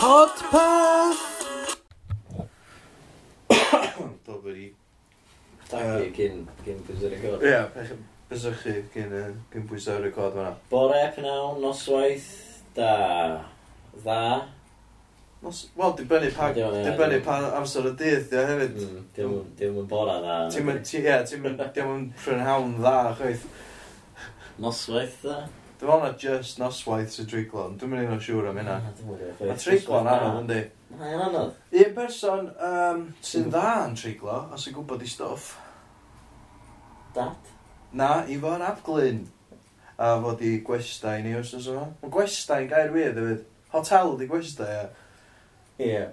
Podpeth! Dobri. Tagu cyn, cyn bwysau'r record. Ie, pech yn bysychu cyn, yy, cyn pwysau'r record fan'na. Bore, pnawn, noswaith, da. Dda. Nos- Wel, dibynnu pa, Dim, ie, dibynnu dim. pa amser y dydd, ie, hefyd. Mm, Diolch yn bora dda. Ti'm yn, ti- ie, ti'm yn, diom yn prynhawn dda, chweith. Noswaith da. Dwi'n meddwl na just noswaith sy'n triglon. Dwi'n mynd i'n siŵr am hynna. Mae triglon anodd yndi. Mae'n anodd. Un person um, sy'n dda yn triglo a sy'n gwybod i stwff. Dad? Na, i fo'n abglyn. A fod i gwestai ni os oes yma. Mae gwestai'n gair wir, dweud. Hotel di gwestai, ie. Ie.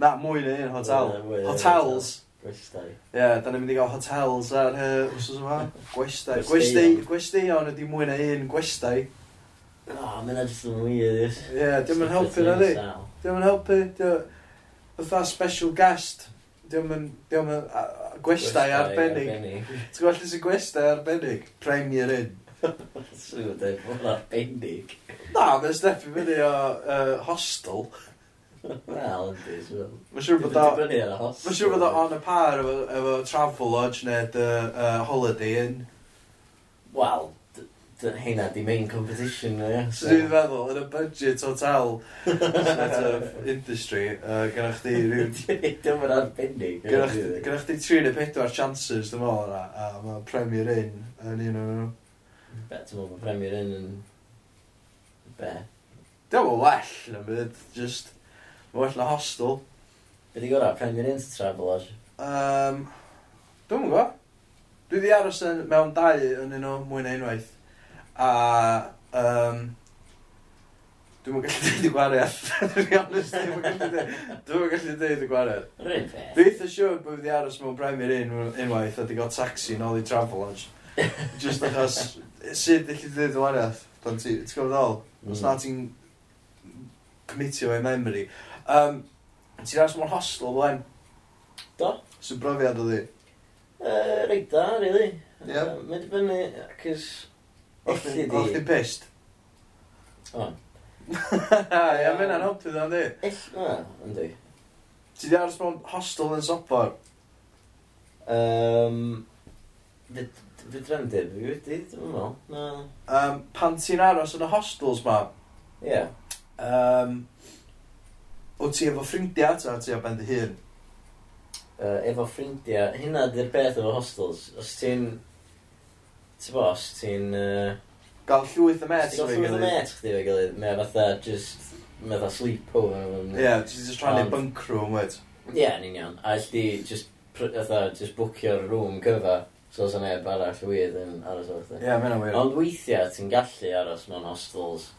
Na, mwy na un hotel. Hotels. Gwestai. Ie, yeah, da ni'n mynd i gael hotels ar uh, wsos yma. Gwestai. Gwestai, gwestai iawn ydi mwy na un gwestai. O, oh, mae'n edrych yn weird. Ie, yeah, diolch yn helpu na di. Diolch yn helpu. Fytha special guest. Diolch yn... Diolch yn... Gwestai arbennig. Ti'n gweld sy'n gwestai arbennig? Premier Inn. Swn i'n dweud bod arbennig. Na, mae'n step i fyny o uh, hostel. Wel, yndi, so... Mae'n siŵr bod o... Mae'n siŵr bod o on a par efo, efo Travelodge neu dy uh, Holiday Inn. Wel, heina di main competition, ie. So dwi'n meddwl, yn y budget hotel sort of industry, uh, gynnwch chi rhyw... Dim yn arbennig. Gynnwch chi 3 neu 4 chances, dwi'n meddwl, a mae Premier Inn yn un o'n nhw. Bet, ti'n meddwl, mae Premier Inn yn... Be? Dwi'n meddwl well, yn byd, just... Mae well na hostel. Be di gorau, Premier Travelodge? Um, Dwi'n gwybod. Dwi wedi aros yn, mewn dau yn un o mwy na unwaith. A... Um, Dwi'n mwyn gallu dweud y gwariad. Dwi'n honest, dwi'n mwyn gallu dweud. Dwi'n mwyn gallu dweud y gwariad. Rwy'n fe. Dwi'n eitha siwr bod wedi aros mewn Premier un unwaith a di gael taxi yn ôl i Travelodge. Just achos, sut ydych chi dweud y gwariad? Dwi'n ti, ti'n gwybod ddol? Os mm. na ti'n commitio ei memory. Um, ti'n aros mor hostel blaen? Do. Sy'n brofiad o ddi? Uh, Reit da, really. Yeah. Uh, Mae'n dibynnu, cys... O'ch ti'n pissed? O. Ie, mynd an helpu dda'n di. Ill, na, ynddi. Ti di aros mewn hostel yn Sopor? Um, Fy drefndir, fi wedi, dwi'n meddwl. Na. Um, pan ti'n aros yn y hostels ma? Ie. Yeah. Um, o ti efo ffrindiau ta, ti o ben dy hun? Uh, efo ffrindiau, hynna di'r beth efo hostels. Os ti'n... Ti'n bo, os ti'n... Uh, gael llwyth y met. Os ti'n gael llwyth y met chdi fe gilydd. Mae fatha just... Mae fatha sleepover. Ie, yeah, ti'n just rhannu bunk room, wed. Ie, yeah, ni'n iawn. A ysdi just, fatha, just bookio'r room cyfa. So os yna neb arall wir yn aros o'r chdi. Ie, yeah, mae'n wir. Ond weithiau ti'n gallu aros mewn hostels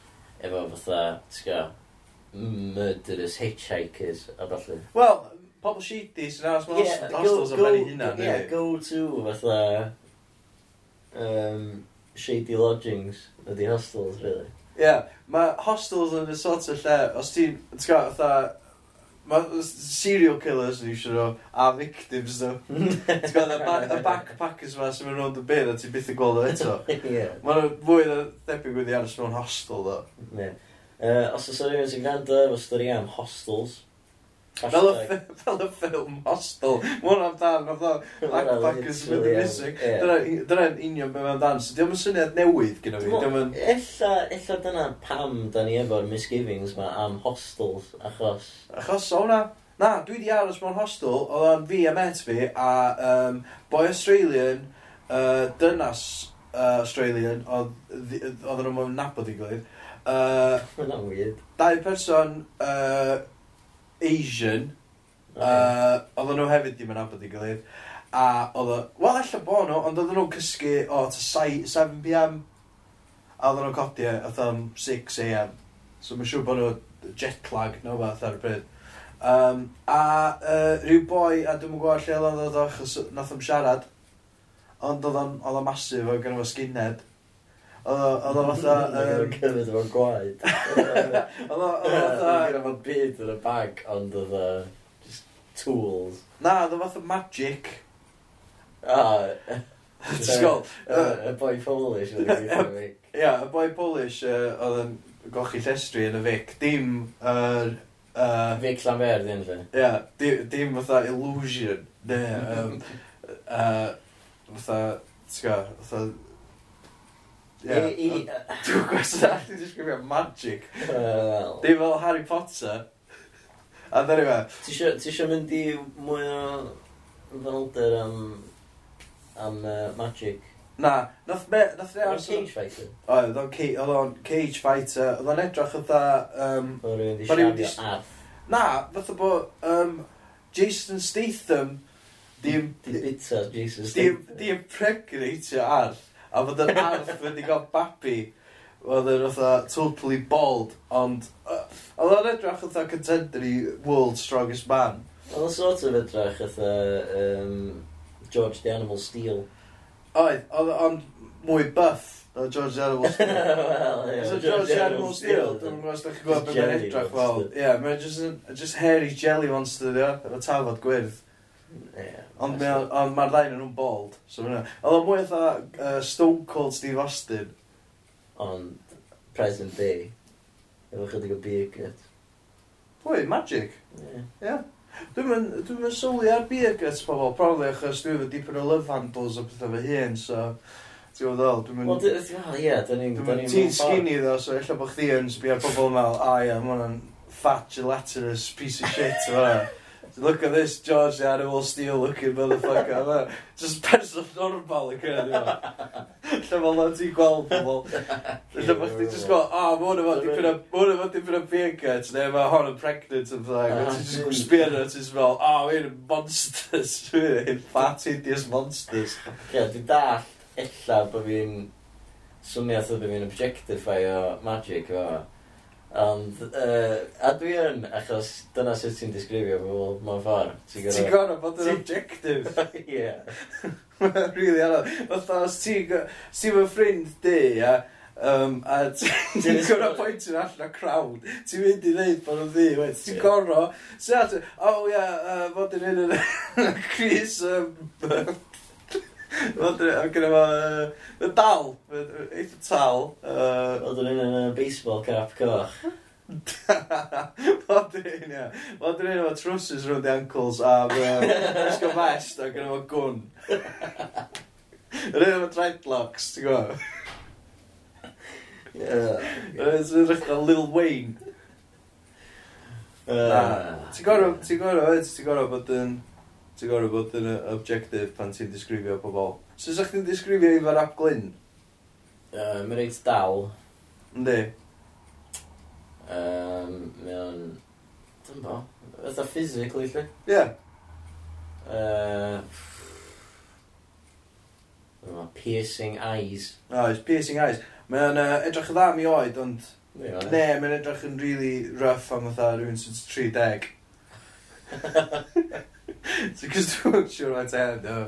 efo fatha, ti'n gael murderous hitchhikers a falle. Wel, pobl shady sy'n aros mewn yeah, hostels am ben ei hunan. Yeah, go to fatha um, shady lodgings ydi hostels, really. Ie, yeah, mae hostels yn y sort o lle, os ti'n, ti'n gael, fatha, Mae serial killers yn eisiau nhw, a victims nhw. Ti'n gweld, y backpackers ma sy'n mynd rownd y bin a ti'n byth yn gweld o eto. yeah. Mae fwy na debyg wedi aros mewn hostel, ddo. Yeah. Uh, os oes rhywun sy'n gwrando efo stori am hostels, Fel y, Hashtag. ff- fel y ffilm Hostel. Mae hwnna amdan, fatha Backpackers with the Missing. Dyna- Dyna'n union beth mae'n dan. So diolch yn syniad newydd gyda fi. Diolch yn... Ella, ella dyna pam da ni efo'r misgivings ma am hostels, achos... Achos o hwnna... Na, dwi di aros mewn hostel, oedd o'n fi a met fi, a um, boi Australian, uh, dynas uh, Australian, oedd- oedd- oedden nhw'n mynd nabod i gilydd, Mae'n weird. Dau person uh, Asian, uh, oedden nhw hefyd ddim yn abod i gilydd, a oedd o, wel, ella bo nhw, ond oedden nhw'n cysgu o oh, 7pm, a oedden nhw'n codi oedd am 6am, so mae'n siŵr bod nhw jet lag, no fath ar y bryd. Um, a uh, rhyw boi, a dwi'n gwybod lle oedd o, achos nath o'n siarad, ond oedd o'n masif oedd gan efo skinhead, Oedd o fatha... Cymryd efo'n gwaed. Oedd o fatha... Oedd o'n byd yn y bag, ond oedd o... Just tools. Na, oedd o fatha magic. Ah. Tysgol. Y boi Polish oedd yn gweithio fi. Ia, y boi Polish oedd yn gochi llestri yn y fic. Dim... Uh, Fic Llanfer, dyn lle. Ia, dim fatha illusion. Ne, um, uh, fatha... ti'n Tysgol, fatha... Dwi'n gwestiwn allu disgrifio magic. Wel... Dim fel Harry Potter. A dyna fe. Ti eisiau mynd i mwy o fanylder am, am uh, magic? Na, nath me... Nath me Oedd cage fighter? Oedd o'n cage fighter. Oedd o'n edrych yda... Um, Oedd rhywun di siarad arth. Na, fatha bo... um, Jason Statham... Dim... Dim bita Jason Statham. Di impregnatio arth a fod yn arth wedi cael babi, oedd yn fatha totally bald, ond uh, oedd o'n edrych fatha contender i World Strongest Man. Oedd o'n sort of edrych fatha um, George the Animal Steel. Oedd, oedd o'n mwy buff o George the Animal Steel. well, yeah, so George, the Animal Steel, dwi'n gwybod os da chi'n gwybod beth mae'n edrych fel. Ie, mae'n just hairy jelly monster, efo tafod gwyrdd. Yeah, ond mae'r on, ma ddain yn nhw'n bold. So fyna. Oedd o'n mwy eitha uh, Stone Cold Steve Austin. Ond present day. Efo chydig o beer gut. Pwy, magic? Yeah. yeah. Dwi'n dwi sylwi ar beer guts pobl, probably achos dwi'n efo dipyn o love handles o pethau fy hun, so... Ti'n gwybod ddol? Dwi'n mynd... Wel, ie, dyn ni'n... Ti'n skinny ddo, so ella bod chdi yn sbio ar pobl yn meddwl, a ie, mae hwnna'n fat gelatinous piece of shit, fel look at this George the Animal Steel looking motherfucker yma. Just person normal yn cyrraedd yma. Lle mae lot i gweld pobl. Lle mae chdi just gweld, o, oh, mae hwn yma dipyn o, mae hwn yma dipyn o beer guts, neu mae hon yn pregnant ah, oh, yn flag. Mae ti'n just spear at his fel, o, mae'n monsters. Mae'n fat hideous monsters. Ie, di dall, illa bod fi'n swnio atho bod fi'n objectify o magic o. Ond, uh, a dwi yn, achos dyna sut ti'n disgrifio pobl mewn ffordd. Ti'n gorau... Ti'n gorau bod yn objective. Ie. Mae'n Really anodd. Fatha, os ti'n... Os ti'n fy ffrind di, ia, um, a ti'n gorau pwyntio'n allan o crowd, ti'n mynd i ddeud bod yn ddi, wed, ti'n yeah. gorau... Ti'n oh ia, yeah, uh, fod yn un yn Chris... Um, Oedd gen efo... Y dal. Eitha tal. Oedd yn un yn y baseball cap coch. Fod yn ia. Fod yn un efo trowsus rhwng the ankles a ysgo vest a gen fo gwn. Yr un efo dreadlocks, ti'n gwybod? Yeah. Yn rhywbeth Lil Wayne. Ti'n gorau, ti'n gorau, ti'n gorau bod yn ti'n gorau bod yn objective pan ti'n disgrifio pobol. So, sa'ch chi'n disgrifio i fan ap glyn? Uh, Mae'n reit dal. Ynddi. Um, Mae o'n... Dyn bo. Ytha physically, lle? Ie. Yeah. Uh, Dyma, piercing eyes. Oes, piercing eyes. Mae'n uh, edrych yn dda mi oed, ond... Ne, mae'n edrych yn really rough am fatha rhywun sy'n 30. So, cys dwi'n mwyn siwr faint hen, no.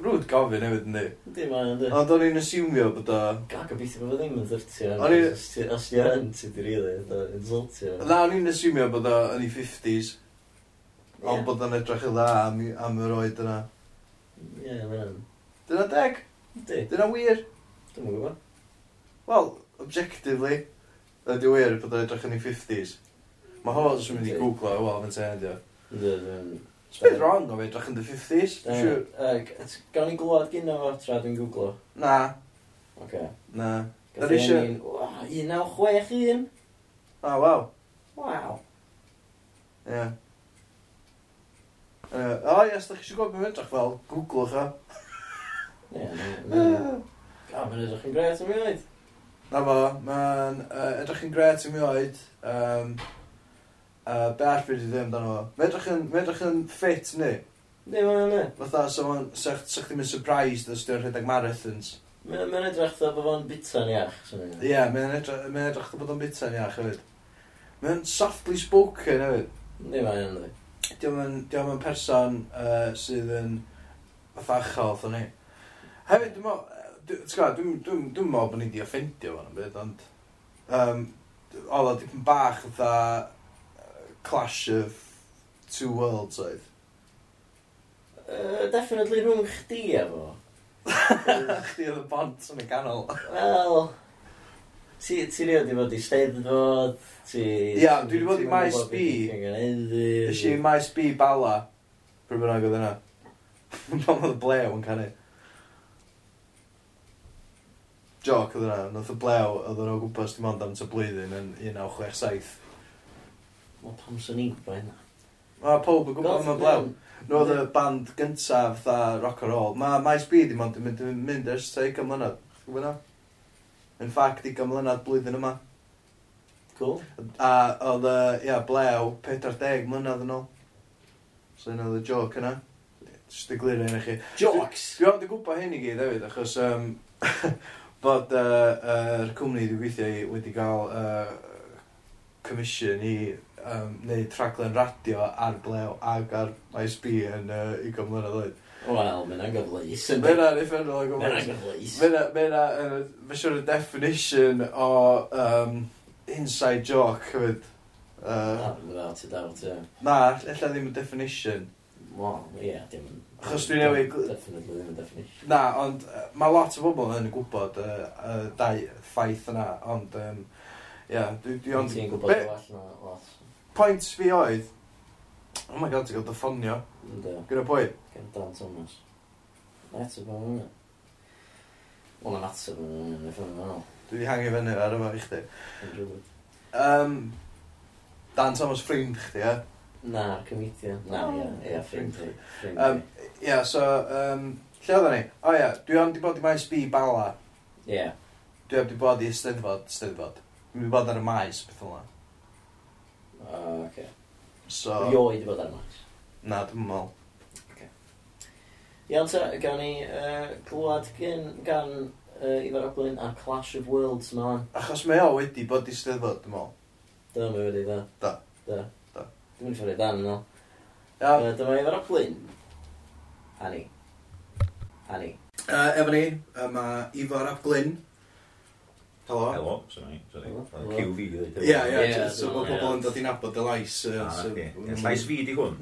Rwyd gofyn hefyd yn di. Di mae yn. Ond o'n i'n asiwmio bod o... Ga gobeithio bod ddim yn ddyrtio. O'n i'n... Os ti yn, ti di rili, da, insultio. Na, o'n i'n asiwmio bod o yn i 50s. Ond bod o'n edrych yn dda am, am yr oed yna. Ie, mae'n... Dyna deg? Di. Dyna wir? Dwi'n mwyn gwybod. Wel, objectively, ydy wir bod o'n edrych yn i 50s. Mae hos yn mynd i googlo, wel, fe'n tehendio. Ydy, Sbeth wrong o fe, drach yn the 50s, dwi'n siŵr. Uh, gawn ni glwad gyda fo tra dwi'n googlo? Na. Oce. Na. Gath i ni... 1961? O, waw. Waw. Ie. O, ie, os da chi eisiau gwybod beth ydych fel, googlwch o. Ie, O, mae'n edrych yn gret am i oed. Na fo, mae'n edrych yn gret am mi oed. Um, uh, be all fi i ddim dan o. Medrwch yn, medrwch yn ffit ni. Ne, mae'n ne. Fatha, so mae'n, sa'ch sa ddim yn surprised os dwi'n rhedeg marathons. Mae'n ma edrych dda bod o'n bita'n iach. Ie, yeah, mae'n edrych, ma edrych dda bod o'n bita'n iach hefyd. Mae'n softly spoken hefyd. Ne, mae'n ne. Diolch yn, diolch yn person uh, sydd yn fatha achal, dda ni. Hefyd, dwi'n meddwl, dwi'n dwi'n dwi'n meddwl bod ni wedi offendio fo'n y byd, ond... Um, Ola, dipyn bach, fatha, clash of two worlds oedd? Uh, definitely rhwng chdi a fo. Chdi oedd y bont yn y ganol. Wel, ti ti rioed i fod i steddfod, ti... Ia, dwi di bod i maes B. Ys i maes B bala, pryd bynnag oedd yna. Pan oedd y blew yn canu. Joc oedd yna, nath y blew oedd yna o gwmpas dim ond am ty blwyddyn yn 1967. Wel, pam sy'n ni'n gwybod hynna? Mae pob yn gwybod am y blew. Nhw oedd y band gyntaf fatha rock and roll. Mae My Speed i mond yn mynd, mynd ers ta i gymlynod. Gwybod na? Yn ffact i gymlynod blwyddyn yma. Cool. A oedd y, ia, blew 40 mlynedd yn ôl. So yna oedd y joke yna. Just y glir un i chi. Jokes! Dwi ond yn gwybod hyn i gyd hefyd, achos um, bod yr uh, uh, cwmni dwi'n gweithio i wedi cael uh, commission i um, neud rhaglen radio ar blew ag ar MySB yn uh, 20 mlynedd oed. Wel, mae'n angyfleus. Mae'n angyfleus. Mae'n angyfleus. Mae'n angyfleus. Mae'n siwr y definition o um, inside joke, hefyd. Uh, without a doubt, yeah. Na, ella ddim y definition. Wel, ie, yeah, dim yn... Chos dwi'n newid... Definitely ddim yn definition. Na, ond uh, mae lot o bobl yn gwybod y uh, uh, dau ffaith yna, ond... Um, yeah, dwi, dwi ond... Ti'n gwybod be... lot pwynt fi oedd, oh my god, ti'n gael dy ffonio. Ynddo. Gyda pwy? Gen Dan Thomas. Net o bwm. Wel, mae'n ateb yn yna, neu ffyn yna. Dwi wedi hangi fyny ar yma i chdi. Um, Dan Thomas ffrind chdi, e? Na, comedian. Na, oh, ie, ie, ffrind chdi. Ie, so, um, lle oedden ni? O ie, dwi ond i bod i maes B bala. Ie. Yeah. Dwi heb di bod i Eisteddfod, Eisteddfod. Dwi wedi bod ar y maes, beth yna. O, oce. So... Rioed i bod ar Max. Na, dwi'n mol. Iawn ta, gawn ni uh, glwad gan, gan uh, Ifar Oglin a Clash of Worlds yma. Achos mae o wedi bod i steddfod, dwi'n mol. Da, mae wedi, da. Da. Da. Da. Dwi'n mynd i ffordd i dan, yno. Ia. Uh, dyma Ifar Oglin. Ani. Ani. Uh, efo ni, uh, mae Ifar Oglyn. Helo. Helo, sorry. sorry. Hello. QV. Ie, ie, so mae pobl yn dod i nabod y lais. Ah, llais fi di hwn.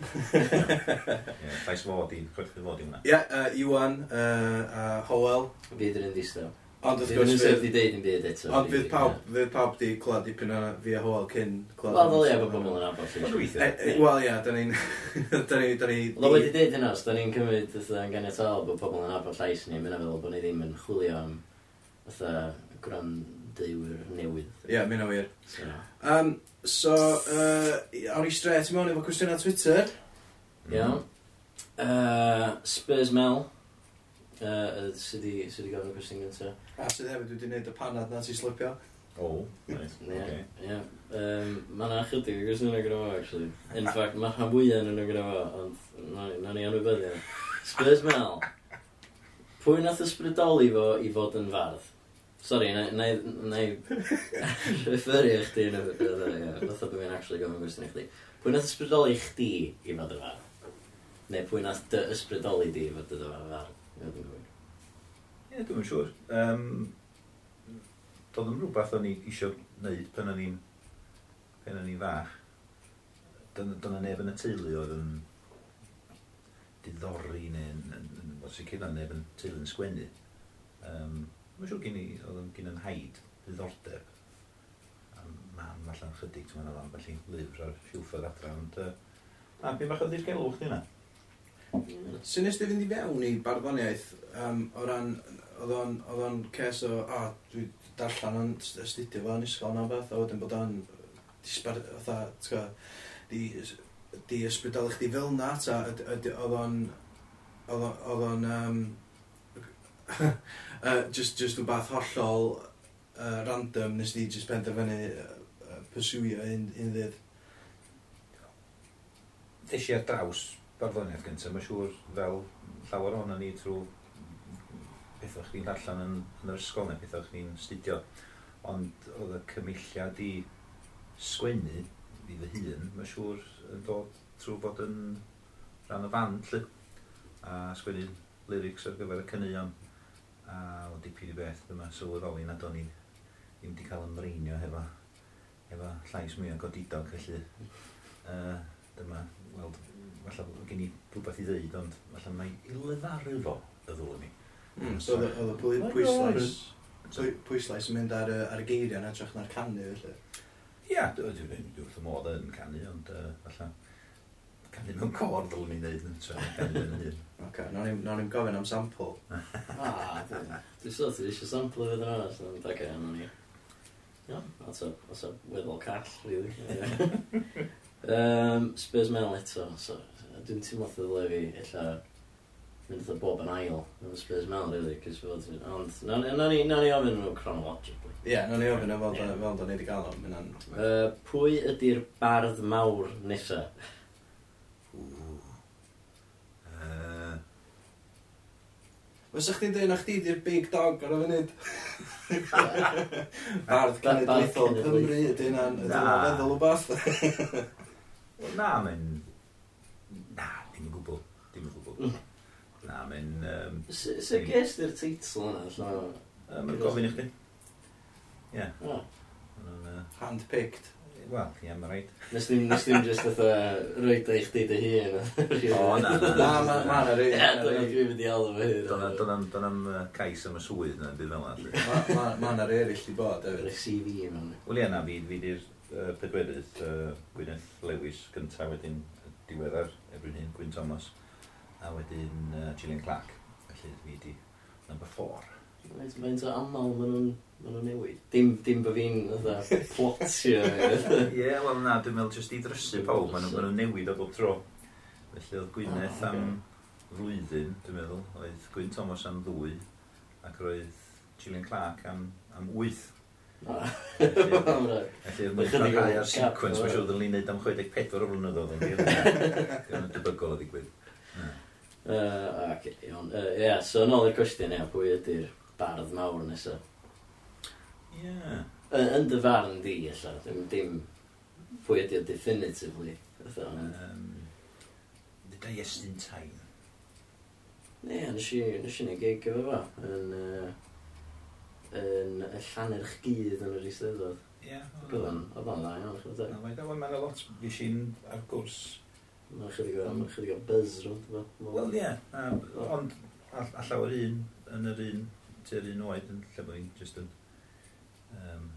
Llais fo di, chwerthu fod i hwnna. Ie, Iwan a Howell. Fi dyn yn distaw. Ond wrth gwrs fydd... Dwi'n deud yn byd eto. Ond fydd pawb, fydd pawb di clod dipyn o fi a Howell cyn clod. Wel, ddol ie, bod pobl yn abod. Wel, ie, da ni'n... Da ni... Da ni... Lo wedi deud hynna, os da ni'n cymryd yn ganiatol bod pobl yn abod llais ni, mae'n meddwl bod ni ddim yn chwilio am... Fytha, gwran dewr newydd. Ie, yeah, mi'n awyr. So, um, so uh, awn i stret mewn efo cwestiynau Twitter. Iawn. Uh, Spurs Mel. Uh, sydd wedi gofyn y cwestiwn gyntaf. A sydd hefyd wedi gwneud y panad na ti slipio. Oh, nice. Okay. Yeah, yeah. Um, mae yna chydig o gwestiynau gyda fo, actually. In fact, mae rhan fwyaf yn yno gyda fo, ond na ni anwybyddio. Spurs Mel. Pwy nath ysbrydoli fo i fod yn fardd? Sorry, na, na, na i referio chdi yn y fatha bod fi'n actually gofyn gwestiwn i chdi. Pwy nath ysbrydoli chdi i fod yn far? Neu pwy nath dy ysbrydoli di i fod yn far? Ie, dwi'n yn siŵr. Um, Doedd yn rhywbeth o'n i eisiau gwneud pan o'n i'n pan o'n i'n fach. Dyna neb yn y teulu oedd yn diddori neu'n sicr na neb yn teulu yn sgwennu. Um, Mae'n siŵr gen i, oedd gen yn haid ddiddordeb am mam allan chydig, ti'n meddwl am felly lyfr ar siwffod adra, ond uh, na, byd bach o ddirgelwch di na. Swn nes di fynd i fewn i barddoniaeth um, o ran, oedd o'n ces o, a, dwi darllen o'n astudio fo yn ysgol na beth, a wedyn bod o'n disbar, otha, ti'n gwybod, di ysbrydol chdi fel na, ta, oedd o'n, oedd o'n, uh, just, just wbeth hollol uh, random nes di just penderfynu uh, pursuio un, un ddydd? Ddes i ar draws barddoniaeth gyntaf, mae'n siŵr fel llawer o'n ni trwy pethau chdi'n darllen yn, yn yr ysgol neu pethau chdi'n studio. Ond oedd y cymilliad i sgwennu i fy hun, mae'n siŵr yn dod trwy fod yn rhan o fan, lly. A sgwennu lyrics ar gyfer y cyneuon a o dipyn i beth dyma sylweddoli nad o'n i ddim wedi cael ymreinio hefo, hefo llais mwy o godidog felly uh, dyma weld falle gen i rhywbeth i ddeud ond falle mae i lefaru fo y ddwl ni. Mm, so oedd y pwyslais so pwyslais yn mynd ar, ar y geiriau yn edrych na'r canu felly? Ia, dwi'n dwi wrth y modd yn canu, ond uh, falle canu mewn cor ddylwn ni'n neud yn tra canu yn hyn. Ok, nawn ni'n no gofyn am sampl. ah, dwi'n sort of eisiau sampl o fydden arall, ond ac yn ni. No, that's a, that's a weddol call, really. um, Spurs Mel eto, so, dwi'n teimlo oedd y lefi, illa, mynd oedd bob yn ail yn Spurs Mel, really, cys fod, ond, na ni, na ni ofyn nhw chronologically. Ie, yeah, na ni ofyn nhw fel da ni wedi gael o, mynd. Pwy ydy'r bardd mawr nesaf? Fysa chdi'n dweud na chdi di'r big dog ar y funud? Bardd Cenedlaethol Cymru, ydy hynna'n feddwl o bath? Na, mae'n... Na, dim yn gwbl. Dim yn gwbl. Mm. Na, mae'n... Um, Sir gest i'r teitl yna, allan o... Mae'n gofyn i chdi. Ie. Handpicked. Wel, chi am reid. Nes dim, nes dim just oedd reid eich di dy hun. O, na, na, na, na, na, na, reid. Dyna dwi'n mynd i alw fy hun. Dyna'n cais am y swydd na, bydd fel na. Ma na eraill di bod, efo. Eich CV yma. Wel, ie, na, fi, fi di'r pedwerydd Gwyneth Lewis gyntaf wedyn diweddar, ebryn hyn, Gwyn Thomas, a wedyn Gillian Clark. Felly, fi di number four. Mae'n mae'n to aml maen nhw'n ma nhw newid. Dim, dim bod fi'n plotio. Ie, yeah, wel na, dwi'n meddwl jyst i drysu pawb, maen nhw'n newid o bob tro. Felly oedd Gwyneth oh, am flwyddyn, dwi'n meddwl, oedd Gwyn Thomas am ddwy, ac roedd Gillian Clark am, am wyth. Ah, felly oedd nhw'n rhai ar sequence, mae'n siŵr ddyn ni'n neud am 64 o flynedd oedd yn Dwi'n debygol o ddigwydd. Uh, ac, iawn. Uh, yeah, so, ôl i'r cwestiwn, ia, pwy ydy'r bardd mawr nesaf. Ie. Yn, yn dy farn di, allan, ddim, dim pwy ydi o definitively. Um, the Diest in Time. Ie, yeah, nes i, nes i ni geig efo fo, yn, uh, yn y llanerch gyd yn yr Eisteddfod. Ie. Yeah, oedd o'n dda iawn, chyd Mae'n deg. Mae'n lot, fi sy'n ar gwrs. Mae'n chydig o, mae'n chydig o buzz rwnd. Wel, ie, ond a llawer un, yn yr un tua'r un oed, yn lle bod fi'n just yn... Um,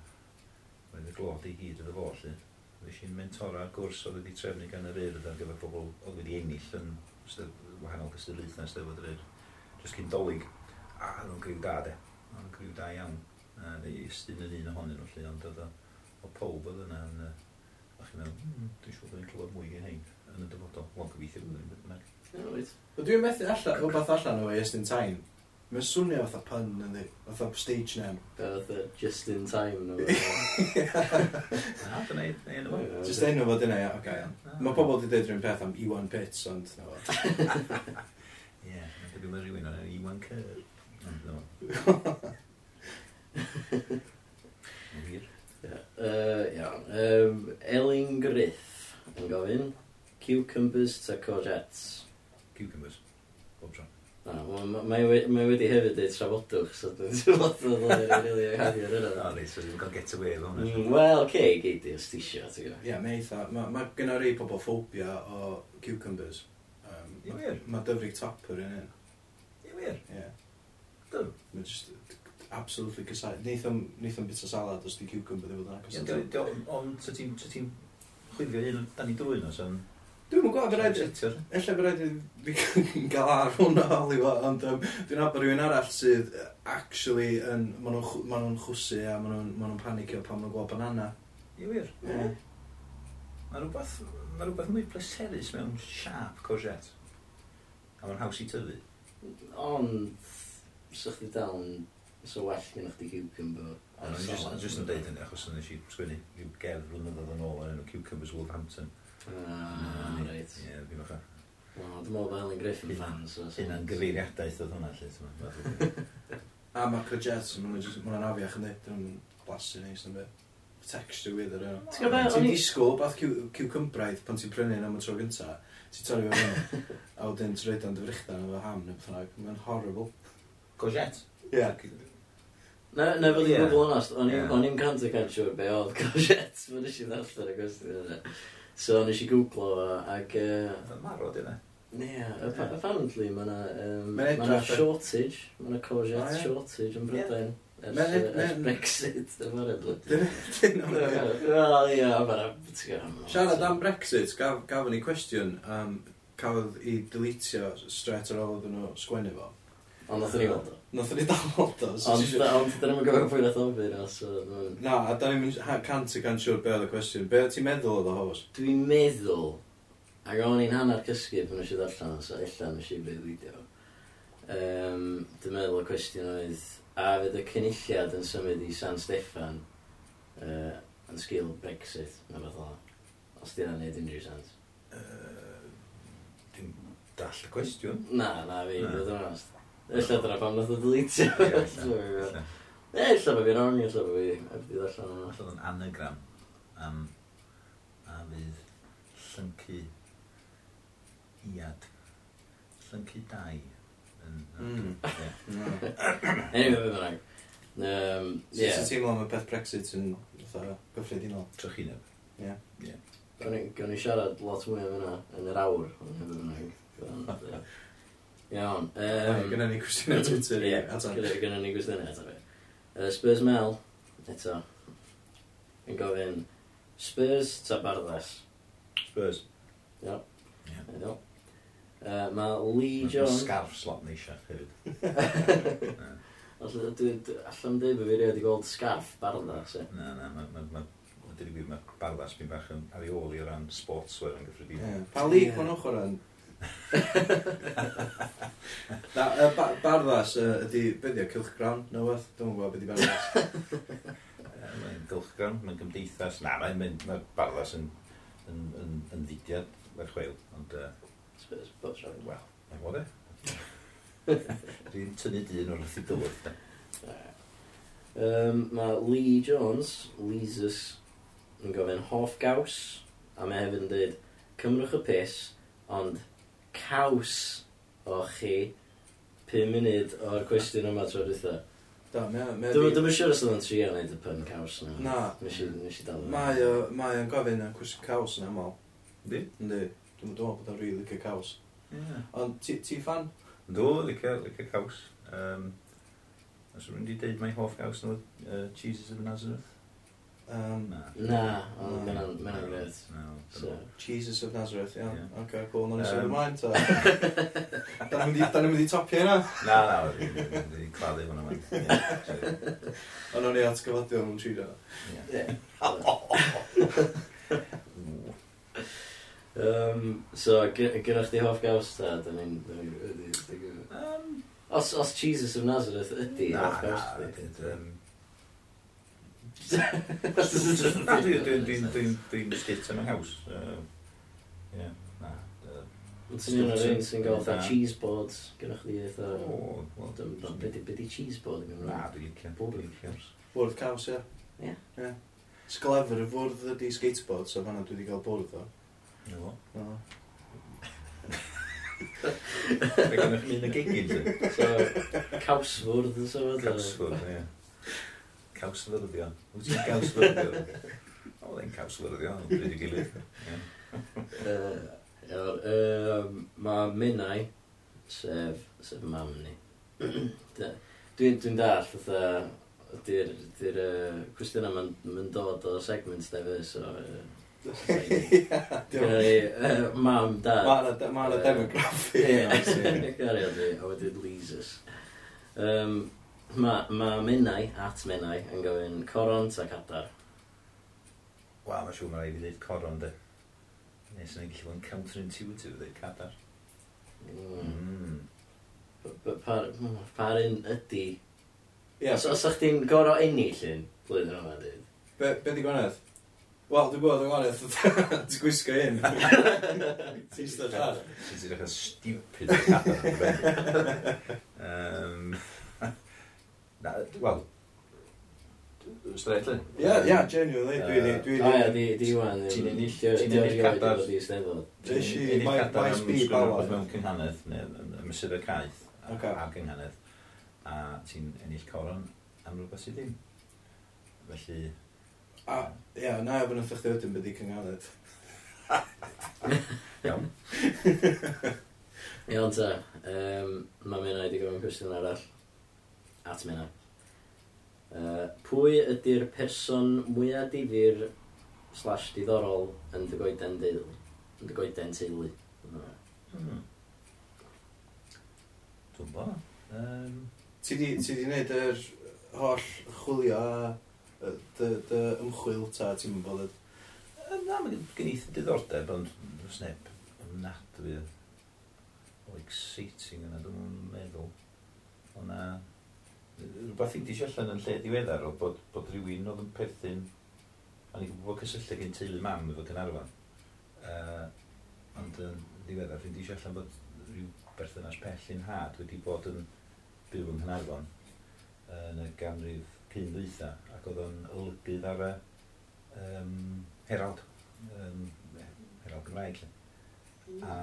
Mae'n y glod i gyd iddo fo, lle. Fes i'n mentora gwrs oedd wedi trefnu gan yr urdd ar gyfer pobl oedd wedi ennill yn wahanol gysylltaethau Steddfod yr Urdd. Jyst cyn dolyg. A, nhw'n griw da, de. Nhw'n griw da iawn. A, neu ystyn yn un ohonyn nhw, lle, ond oedd o pob oedd yna yn... A chi'n meddwl, hmm, dwi'n siŵr bod ni'n clywed mwy gen hein yn y dyfodol. Wel, gobeithio bod ni'n bydd yna. Dwi'n methu allan, rhywbeth allan o Estyn Tain. Mae'n swnio fatha pun yn di, fatha stage name. Be fatha just in time nhw. Na, dyna i, enw fo. Just enw fod yna, ia, oce. Ah. Mae pobl wedi dweud rhywun peth am Iwan Pits, ond na fo. Ie, mae'n gyda rhywun o'n Iwan Cyr. Wir. Iawn. Elin Griff yn gofyn, cucumbers ta courgettes? Cucumbers, bob tron. Mae wedi hefyd dweud trafodwch, so dwi'n trafod o'n rili yn rili anghafio'r yna. O, ni, so dwi'n cael get away efo hwnna. Mm, wel, ce, geid i os ti isio, ti'n gwybod. Ie, mae eitha. Mae gynna rei pobl ffobia o cucumbers. Um, I wir? Mae dyfrig topper yn un. Ie, wir? Ie. Dym? Mae just absolutely cysau. Neith o'n bit o salad os di cucumber ddim yn dda. Ond so ti'n chwifio un dan i drwy'n os yn... Dwi'n mwyn gwybod, fydd rhaid... Ella bydd rhaid i fi gael ar hwnna holi fo, ond um, dwi'n abod rhywun arall sydd actually yn... Maen nhw'n ma nhw chwsu a maen nhw'n ma nhw panicio pan maen nhw'n gweld banana. Ie, wir? Yeah. Mae rhywbeth, mae rhywbeth mwy pleserus mewn siap courgette. A mae'n haws i tyfu. Ond, sa'ch chi dal yn... Sa'n well gen i chdi cucumber. Ond just yn deud hynny, achos yn eisiau sgwini gerdd flynyddoedd yn ôl yn enw Cucumbers Wolverhampton. Ah, reit. Ie, ddim o'ch Wel, dwi'n meddwl bod Alan Griffin fan, so... fans. Hynna'n gyfeiriadaeth oedd hwnna, lle. A mae Jets, mae'n ma afiach yn dweud, dwi'n blasu neis yn beth. Texture with yr yna. Ti'n disgwyl bath ciwcymbraeth pan ti'n prynu yn am y tro gynta, ti'n torri fe mewn, a wedyn ti'n rhaid o'n dyfrichdan efo ham neu beth bynnag. Mae'n horrible. Courgette? Ie. Na, na fel i'n gwybod onast, o'n i'n cant o cant siwr be oedd courgette, mae'n eisiau ddarllen y gwestiwn yna. So nes i googlo fo, ac... Uh, marw di na. Ie, apparently mae yna um, ma ma shortage, mae yna courgette oh, yeah. shortage yn Brydain. Ers, ers Brexit, dyma'r apparently. Wel, ie, mae'n Siarad am Brexit, gafon ni cwestiwn, um, cafodd i deletio straight ar ôl iddyn nhw sgwennu fo. Ond nath ni weld o. Nath ni dal hold o. so Ond ti isio- dyn nhw'n gofio pwy nath ofyn os oedd o'n... Na, a da ni'n cant y cant siwr be oedd y cwestiwn. Be oedd ti'n meddwl oedd o hos? Dwi'n meddwl, ac o'n i'n hanner cysgu pan nes i ddarllen so illa nes i beth fideo. Um, dwi'n meddwl y cwestiwn oedd, a fydd y cynulliad yn symud i San Steffan uh, yn sgil Brexit, na fath o. Os di hynna'n neud unrhyw sens. Dim dall y cwestiwn. Na, na fi, Na. fod yn onast. Ella dyna pam nath o deletio. Ie, ella bod fi'n wrong, ella bod fi wedi ddarllen hwnna. Ella yn anagram am a fydd llyncu iad. Llyncu dau. Mm. Anyway, fydd yn rhaid. Ie. yeah. Sut ti'n teimlo am y peth Brexit yn gyffredinol? Trychineb. Ie. Gawn ni siarad lot mwy am yna yn yr awr. Yn Iawn. Um, Gynna ni cwestiynau Twitter. Ie, gynna ni cwestiynau ato fi. Uh, Spurs Mel, eto, yn gofyn, Spurs ta Bardas? Spurs. Ia. Ia. Uh, mae Lee Jones... Mae scarf slot neisio hefyd. Allan dweud bod fi wedi gweld scarf Bardas, e? Na, na, mae ma, ma, ma, Bardas fi'n bach yn ar ei ôl i o ran sportswear yn gyffredinol. Yeah. Pa league yeah. o'n ochr yn Na, y ba- barddas yy, ydi, be o, cilchgran, na beth? Dwi'n gwybod beth di barddas. Ie, Mae'n gylchgrawn, mae'n gymdeithas. Na, mae'n mynd, mae barddas yn, yn, yn, yn ddidiad, mae'r chweil. Ond, uh, Spurs, bob tro. wel, mae'n fod e. Dwi'n tynnu dyn o'r wrth i dywyd. Um, mae Lee Jones, Leesus, yn gofyn hoff gaws, a mae hefyd yn dweud, cymrwch y pus, ond caws o chi 5 munud o'r cwestiwn yma tro dwytha. Do, mae o... Dwi'n siŵr os oedd o'n trio wneud y pun caws yna. Na. Nes i, nes i dal Mae o, mae o'n gofyn am cwestiwn caws yn aml. Di? Yndi. Dwi'n meddwl bod o'n rili licio caws. Yeah. Ond ti, ti fan? Do, licio, licio caws. Um, Os rwy'n di deud mae hoff gaws nhw, uh, Jesus of Nazareth. Um, na, ond mae'n mynd gret. Jesus of Nazareth, iawn. Yeah. Oce, okay, cool, na'n sôn ymlaen, ta. Da ni'n mynd i topio hynna? Na, na, wedi'n claddu hwnna mewn. Ond o'n i at atgyfadio nhw'n tri da. Um, so, gyda chdi hoff gaws ta, da ni'n... Um, os, os Jesus of Nazareth ydy hoff gaws ta? Na, na, Dwi'n skit yn y haws. Ie, na. Ti'n un o'r un sy'n gael fatha cheese boards, gyda chdi eitha... O, wel... Be di cheese board yn Gymraeg? Na, dwi'n licio. Bwrdd. Bwrdd caws, ie. Ie. Ie. Sglefer, y fwrdd ydi skateboard, so fanna dwi wedi cael bwrdd o. No. No. Fe gynnwch mi'n y gegin, So, cawsfwrdd yn sefydlu. Cawsfwrdd, ie. Cawsfyrddio'n. Wyt ti'n cawsfyrddio'n? O, ddim cawsfyrddio'n, bryd i gilydd. Iawn. Mae Minnau, sef, sef mam ni. Dwi'n dwi dall, fatha, ydy'r di uh, cwestiwn yma'n ma dod o segment diverse o... Gyrru, mam, dad. Mae'n y demograffi. Gyrru, a wedyn Lises. Um, Mae ma Minnau, at Minnau, yn gofyn coron ta cadar. Wel, mae'n siŵr mae'n rhaid i ddweud coron, de. Nes yna'n gallu bod yn counterintuitive ddweud cadar. Mm. Mm. Pa'r un ydy... Ie. Os o'ch ti'n goro ennill un, blwyddyn yma, dweud? Be, be di gwanaeth? Wel, dwi'n bod yn gwanaeth, ti'n gwisgo un. Ti'n stod ar. Ti'n stod ar stupid cadar. Wel, Straightly? Ie, yeah, yeah, genuinely. Dwi di... Dwi ah, di... O ie, di Iwan. Ti'n ennill. Ti'n ennill cadar. Ti'n ennill cadar am sgwrwbeth mewn cynghanedd, neu mysur y caeth a cynghanedd. A ti'n ennill coron am rhywbeth sydd ddim. Felly... A, ie, na efo nath chi wedyn byddu cynghanedd. Iawn. Iawn ta, um, mae mynd i gofyn cwestiwn arall. At mynd. Uh, pwy ydy'r person mwyaf difyr slash diddorol yn dy goeden deulu? Yn dy goeden teulu? Hmm. Dwi'n bo. Um... Ti di, ti di wneud yr holl chwilio a dy, dy ymchwil ta, ti'n mynd bod... Na, mae gen i diddordeb, ond dwi'n sneb ymnadwy o exciting yna, dwi'n meddwl. Ond na, rhywbeth i ddisio allan yn lle diweddar o bod, bod rhywun oedd yn perthyn, o'n i'n gwybod cysylltu gen teulu mam efo Cynarfon, uh, ond yn ddiweddar, fi'n ddisio allan bod rhyw berthynas pell yn had wedi bod yn byw yn Cynarfon yn y ganrif cyn ddeitha, ac oedd o'n olygydd ar y um, herald, um, herald Gymraeg. lle. A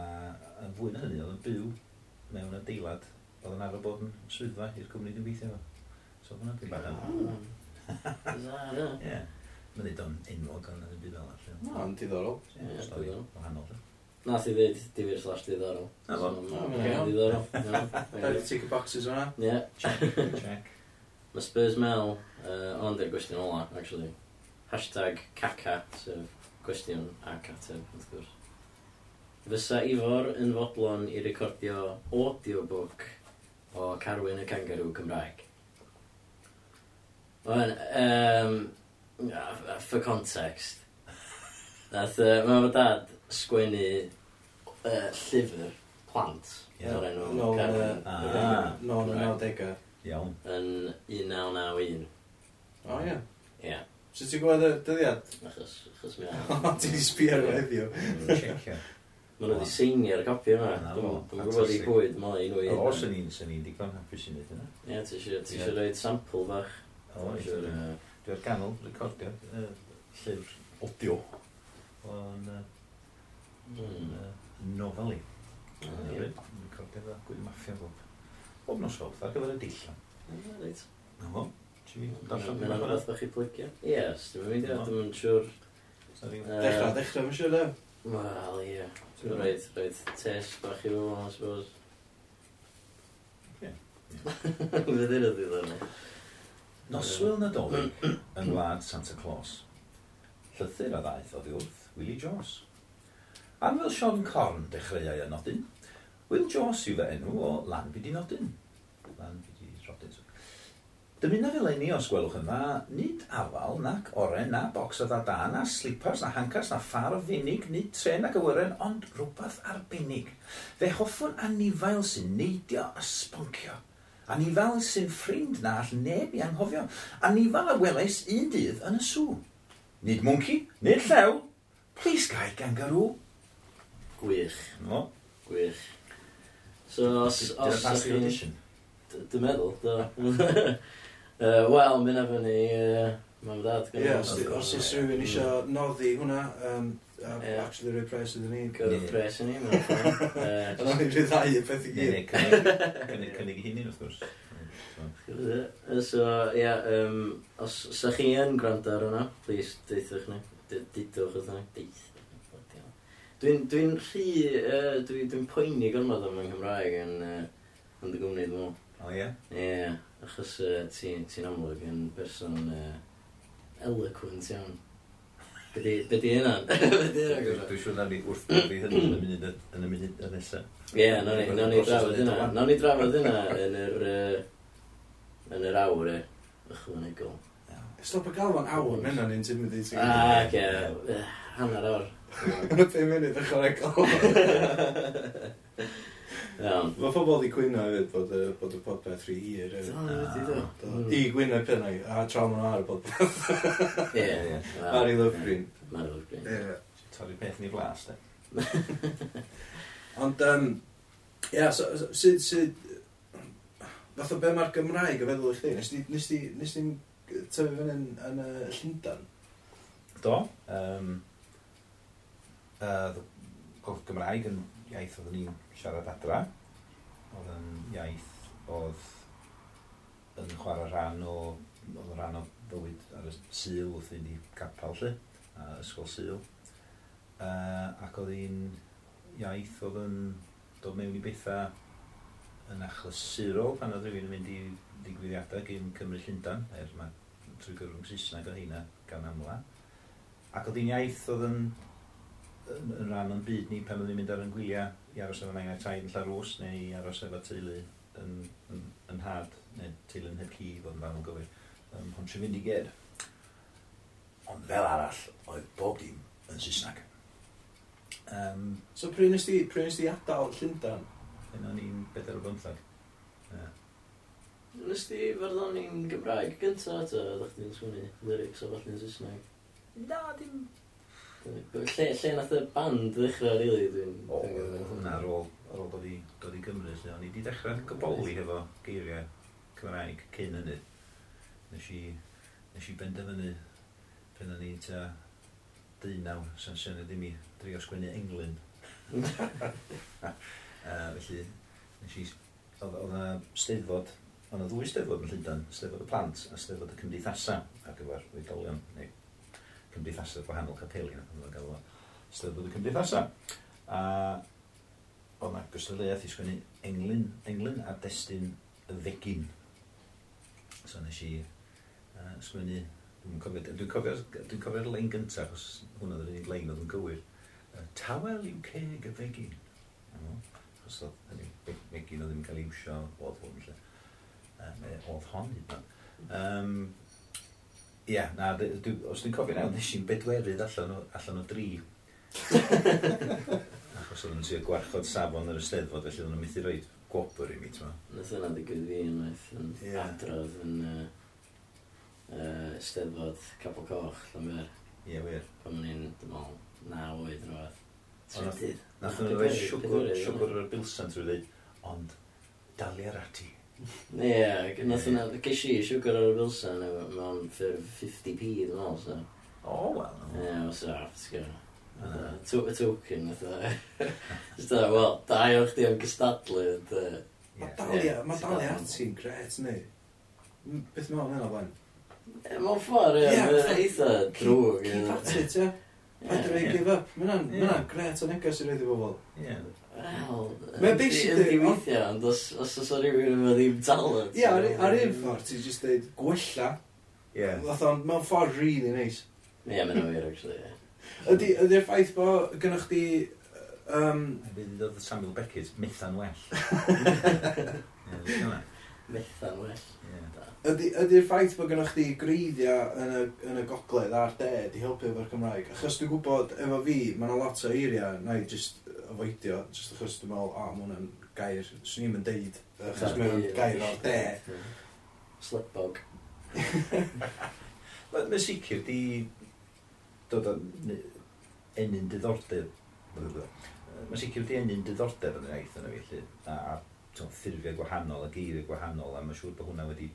yn fwy na hynny, oedd yn byw mewn adeilad oedd yn arfer bod yn swyddfa i'r cwmni dwi'n gweithio efo. So hwnna di bach yn... Bizarre, ie. Ie. Mae ddeud o'n enwog ond yn y byd fel allan. No, ond diddorol. Ie, diddorol. Wahanol, ie. Na, ti ddweud difyr slash diddorol. Na, fo. Diddorol. Dau tick y boxes o'na. Ie. Check. Mae Spurs Mel, uh, ond i'r gwestiwn ola, actually. Hashtag caca, sef gwestiwn a cateb, wrth gwrs. Fysa Ifor yn fodlon i recordio audiobook o Carwyn y Kangaroo Cymraeg? Wel, um, for context. Nath, uh, mae fy dad sgwennu uh, llyfr plant. Ie. O'r enw Carmen. Ah. Non yn 90au. Iawn. Yn 1991. O, ie. Ie. So ti'n gwybod y dyddiad? Achos, achos mi O, ti'n di sbio ar mm, heddiw. Mae'n wedi seinio'r copi yma. Dwi'n gwybod i bwyd, mae'n un o un. Os yn un, sy'n un digon hapus i wneud yna. Ie, ti eisiau rhoi sample bach. Dwi'n ganol recordio uh, llyfr audio o'n uh, mm. uh, nofel i. Recordio dda, gwyd maffia bob. Bob nos fawr, ar gyfer y dillan. Reit. Na fo. Darllen fi'n agor. Nath chi plygio? Ie, dwi'n mynd i ddim yn siŵr. Dechrau, dechrau, mae'n siŵr e? Wel, ie. Dwi'n rhaid, rhaid Test bach i fo, I suppose. Ie. Fydd yn y ddiddorol. Noswyl Nadolig yn mm. wlad Santa Claus. Llythyr a ddaeth oedd wrth Willie Jones. Anwyl Sean Corn dechreuau y nodyn. Will Jones yw fe enw o Lan i Nodyn. Lan i Rodyn. Dymunaf fel leini os gwelwch yn dda, nid afal, nac oren, na bocs o ddada, na slipers, na hancas, na ffar o fenig, nid tren ac awyren, ond rhywbeth arbennig. Fe hoffwn anifael sy'n neidio a sboncio A ni fel sy'n ffrind na all neb i anghofio. A ni fel y welais un dydd yn y sŵ. Nid mwnci, nid llew, plis gai gangarw. Gwych. No. Gwych. So, os... Dyna pas the audition. Dwi'n meddwl, do. uh, Wel, mynd efo ni... Uh, Mam dad. Ie, os oes rhywun eisiau noddi hwnna, Yeah. actually rhoi pres iddyn ni. Gwyd yeah. pres iddyn ni, mae'n ffordd. Yna ni'n rhyddhau y peth i gyd. Cynnig cynnig hynny, wrth gwrs. So, ie, yeah, um, os sa chi yn gwrando ar hwnna, please, deithwch ni. Didwch wrth ni. Deith. Dwi'n dwi rhy... Uh, dwi'n dwi poeni gormod am yng Nghymraeg yn... Uh, yn dy gwmni, dwi'n O, ie? Ie, achos uh, ti'n ti amlwg yn person uh, eloquent iawn. Be di, be di hynna? Dwi'n siŵr na ni wrth fi hynny yn y munud yn y munud yn nesaf. Ie, nawn ni drafod hynna. Nawn ni drafod hynna yn yr... yn yr awr e. Ychwanegol. Stop y gael yn awr, mae hynna'n intimidating. Ah, ce. Hanner awr. Yn y 5 munud ychwanegol. Iawn. Mae pobl wedi gwyno hefyd bod, y- bod y podpeth rhy hir hefyd. Do. Hmm. I gwynau pennau, a trawn nhw ar y podpeth. Ie, ie. Ar i lyfrin. Mari Lofgrin. Ie. Torri peth ni flas, de. Ond, um, ia, so- so- sut, sut, fath o be mae'r Gymraeg y feddwl i chdi? Nes di- Nes di, nes di'n tyfu fyny yn, yn y Llundan? Do. Um, uh, Gymraeg yn iaith oedd ni'n siarad adra. Oedd yn iaith oedd yn chwarae rhan o, oedd rhan o bywyd ar y syl wrth i ni capel lle, a ysgol syl. Uh, ac oedd hi'n iaith oedd yn dod mewn i bethau yn achlysurol pan oedd rhywun yn mynd i ddigwyddiadau gyn Cymru Llundan, er mae trwy gyrwng Saesneg o heina gan amla. Ac oedd hi'n iaith oedd yn yn rhan o'n byd ni pan oeddwn ni'n mynd ar yn gwyliau i aros efo nain a taid yn llarws neu i aros efo teulu yn, yn, yn had neu teulu yn heb hi fod yn fan o gywir um, hwn sy'n fynd i ged. Ond fel arall, oedd bob dim yn Saesneg. Um, so pryn ysdi, pryn ysdi adael Llundan? Yn o'n i'n bedair o bymthag. Yeah. Nes di fyrddon i'n Gymraeg gyntaf, ta? Ydych chi'n sgwini lyrics o falle yn Saesneg? Na, dim Lle, lle nath y band ddechrau, rili, dwi'n... O, hwnna ar ôl, ar ôl dod i, dod i Gymru, lle o'n i wedi dechrau goboli hefo geiriau Cymraeg cyn hynny. Nes i, nes i benderfynu pen o'n i ta deunaw, sy'n syniad i mi, drio sgwennu englyn. uh, felly, nes i, oedd yna steddfod, oedd yna ddwy steddfod yn Llundain, steddfod y plant a steddfod y cymdeithasa ar gyfer oedolion, neu cymdeithasau gwahanol capeli, yn gael o ystadfod y cymdeithasau. A oedd yna gystadleuaeth i sgwennu englyn, englyn a destun y ddegin. So nes i uh, sgwennu, dwi'n cofio, dwi'n cofio, dwi'n cofio'r lein gyntaf, achos hwnna oedd yr unig lein oedd yn gywir. Uh, Tawel yw ceg y fegin. Achos oedd hynny, megin oedd ddim yn cael ei wsio, oedd hwn, lle. Um, oedd hon, hyd yn um, Ie, na, dwi, os dwi'n cofio nawr, nes i'n bedwerydd allan o, allan o dri. Achos oedd yn trio gwarchod safon yr ysteddfod, felly oedd yn methu rhoi gwobr i mi, ti'n ma. Nath yna digwydd fi unwaith yn yeah. adrodd yn uh, uh, ysteddfod Capel Coch, Llanfer. Ie, wir. Pan o'n i'n, dim ond, naw oed yn oed. Nath yna rhoi siwgr o'r bilsan trwy ddweud, ond dalu ar ati. Ie, yeah, nath hwnna, ges i siwgr ar y Wilson mewn ffurf 50p ddyn nhw, so. O, oh, wel. Ie, yeah, so, ti'n gwybod. Y token, fatha. Just that, wel, da i o'ch di am gystadlu. Mae dalia, mae dalia ati'n gret, neu? Beth mae'n hynna fan? Mae'n ffordd, ie, mae'n eitha drwg. Keep at it, ie. Paid rhaid give up. Mae'n gret o negas i roed i bobl. Ie, Wel... Mae'n basically... Ydy weithio, ond os, os oes rhywun efo ddim talent... Ie, yeah, ar un ffordd, ti'n just dweud gwella. Ie. Yeah. o'n, mewn ffordd really nice. Ie, yeah, mae'n wir, actually, ie. Ydy, ydy'r ffaith bo, gynnwch chi... Um... Bydd Samuel Beckett, mythan well. Ie, dwi'n metha'n well. Ydy'r ydy ffaith bod gennych chi greiddiau yn y, yn y gogledd a'r de di helpu efo'r Cymraeg? Achos dwi'n gwybod, efo fi, mae yna lot o eiriau na i just afoidio, just achos dwi'n meddwl, a, mae hwnna'n gair, swn i'n mynd deud, achos mae'n gair o'r de. Slipbog. Mae'n sicr di dod o enyn diddordeb. Mae'n sicr di enyn diddordeb yn yr iaith yna felly, a, a ffurfiau gwahanol a geiriau gwahanol a mae'n siŵr bod hwnna wedi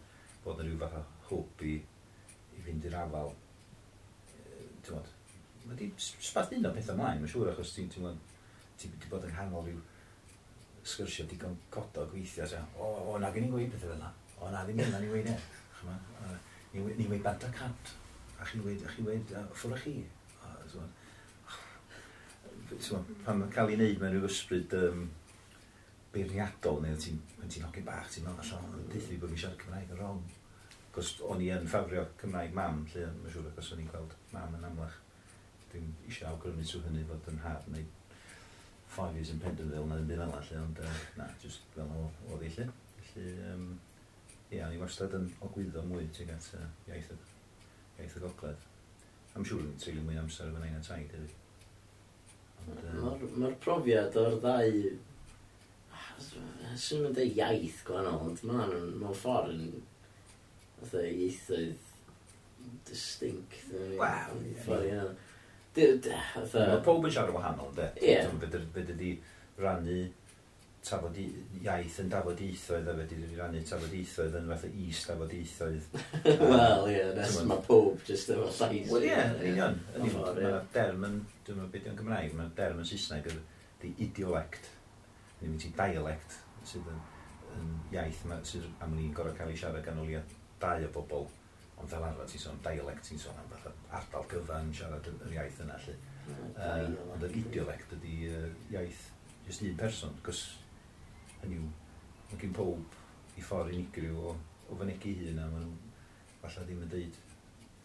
bod yn rhyw fath o hwb i, i fynd i'r afal. E, mae di sbat un o pethau ymlaen, mae'n siŵr achos ti'n ti, ti, wedi bod yn nghanol rhyw sgyrsio digon codog weithiau. So, o, o, na gen i'n gweud pethau fel yna. O, na ddim yna, ni'n gweud e. Ni'n gweud bant a cant. A chi'n gweud, a chi'n gweid, ffwrdd chi. O, pan mae'n cael ei wneud, mae'n rhyw ysbryd um, beirniadol, neu ti'n ti hogyn bach, ti'n meddwl allan, ond dweud bod fi siarad Cymraeg yn rong. Cos o'n i yn ffafrio Cymraeg mam, lle mae'n siŵr, cos o'n i'n gweld mam yn amlach. Dwi'n eisiau awgrymu trwy hynny fod yn hard, neu five years in Penderville, na ddim byd fel allan, ond uh, na, just fel o, i lle. Felly, um, ie, o'n i wastad yn ogwyddo mwy tuag at uh, iaith, y, iaith y gogledd. Am siŵr yn treulio mwy amser efo nain a taid hefyd. Mae'r ma profiad o'r ddau Swn i'n dweud iaith gwahanol, ond mae'n mewn ffordd yn fatha ieithoedd distinct. Wel, ffordd i hynny. Mae pob yn siarad wahanol, de? Ie. Byd ydi rannu tafod iaith yn dafod ieithoedd a wedi rannu tafod ieithoedd yn fath o is dafod ieithoedd. Wel, ie, nes mae pob jyst efo llais. Wel, ie, yn union. Mae'n derm yn, dwi'n meddwl beth yw'n Gymraeg, mae'n derm yn Saesneg, the idiolect neu mynd i dialect sydd yn, yn iaith yma, sydd am ni'n gorau cael ei siarad gan olia dau o bobl, ond fel arfer ti'n sôn dialect, ti'n sôn am fath ardal gyfan siarad yr iaith yna. Lly. Uh, ond yr idiolect ydy uh, iaith just un person, gos hynny yw, mae gen pob i ffordd unigryw o, o fynegu hun a maen nhw falle ddim yn deud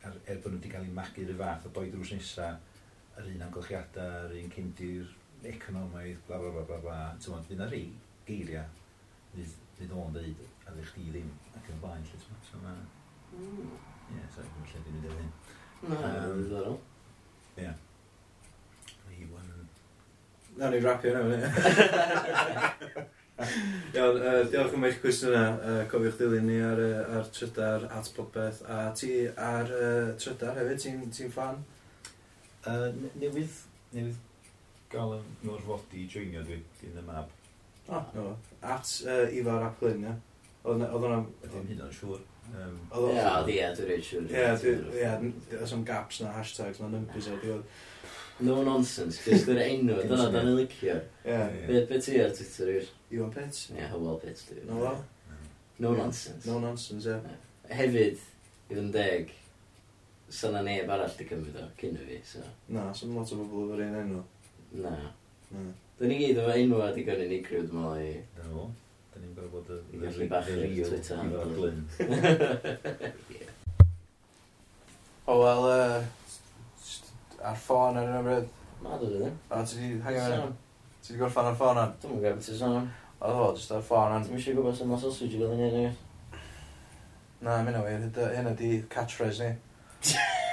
er, er bod nhw wedi cael eu magu rhyw fath o doedd rws nesaf yr un amgylchiadau, yr un cyndir, economaidd, bla bla bla bla bla. ti'n fydd na rhi geiriau fydd, fydd o'n dweud a ddech chi ddim ac yn blaen lle ti'n So ma... Mm. Ie, so sorry, mae'n lle dwi'n dweud hyn. Na, um, ddiddorol. Ie. Mae wan... Na, ni'n rapio yna, fyny. Iawn, uh, diolch am eich cwestiwn yna. Uh, cofiwch dilyn ni ar, uh, ar trydar at popeth. A ti ar uh, trydar hefyd, ti'n ti fan? Uh, newydd, newydd gael yn norfodi joinio dwi, yn y mab. O, no. At uh, Ifar Aplin, ia? Oedd hwnna... Dim hyd o'n siŵr. Ie, oedd ie, dwi'n rhaid siŵr. Ie, ie, oes am gaps na hashtags na numbers o diod. No nonsense, cys dwi'n enw, dyna da ni'n licio. Ie. Be ti ar Twitter i'r? Iwan Pits? Ie, Hywel Pits. No, no. No nonsense. No nonsense, ie. Hefyd, i ddim deg, sa'n na neb arall di cymryd o, cyn i fi, so... Na, sy'n lot o bobl o'r un enw. Na. Mm. Dyn ni gyd efo enw enwa di gynnu criw, dwi'n meddwl i... No, dyn ni'n gorfod bod y... I gallu bach i'r Twitter. I fod glyn. O, wel, ar ffôn ar yna bryd. Ma, dwi ddim. O, ti di hangen fyny? Ti di gorffan ar ffôn an? Dwi'n gwybod beth i'n sôn. O, ddo, jyst ar ffôn an. Dwi'n eisiau gwybod sy'n mas sausage i gael yn hynny. Na, mynd o wir, hynna di catchphrase ni.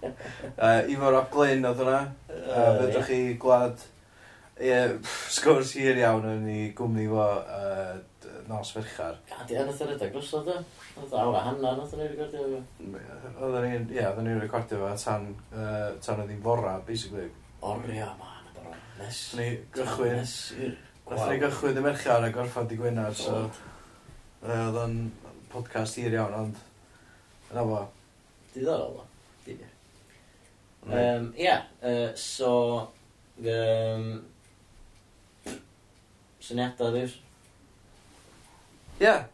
Uh, Ifo Rob Glyn oedd hwnna. Uh, Fedrwch chi gwlad yeah, sgwrs hir iawn yn ei gwmni fo uh, nos ferchar. Gadi, a nath o redag drosodd o? Nath awr a hanna, nath o'n ei recordio fo? Oedden ni'n, ie, oedden ni'n recordio fo tan, uh, tan oedd hi'n fora, basically. Oria, man, y bro. Nes. Ni gychwyn. Nath ni gychwyn y merchar a gorffan di gwynar, so... Oedd o'n podcast hir iawn, ond... Yna fo. Diddorol o. Um, ia, yeah, uh, so... Um, syniadau, ddiws? Ie. Yeah.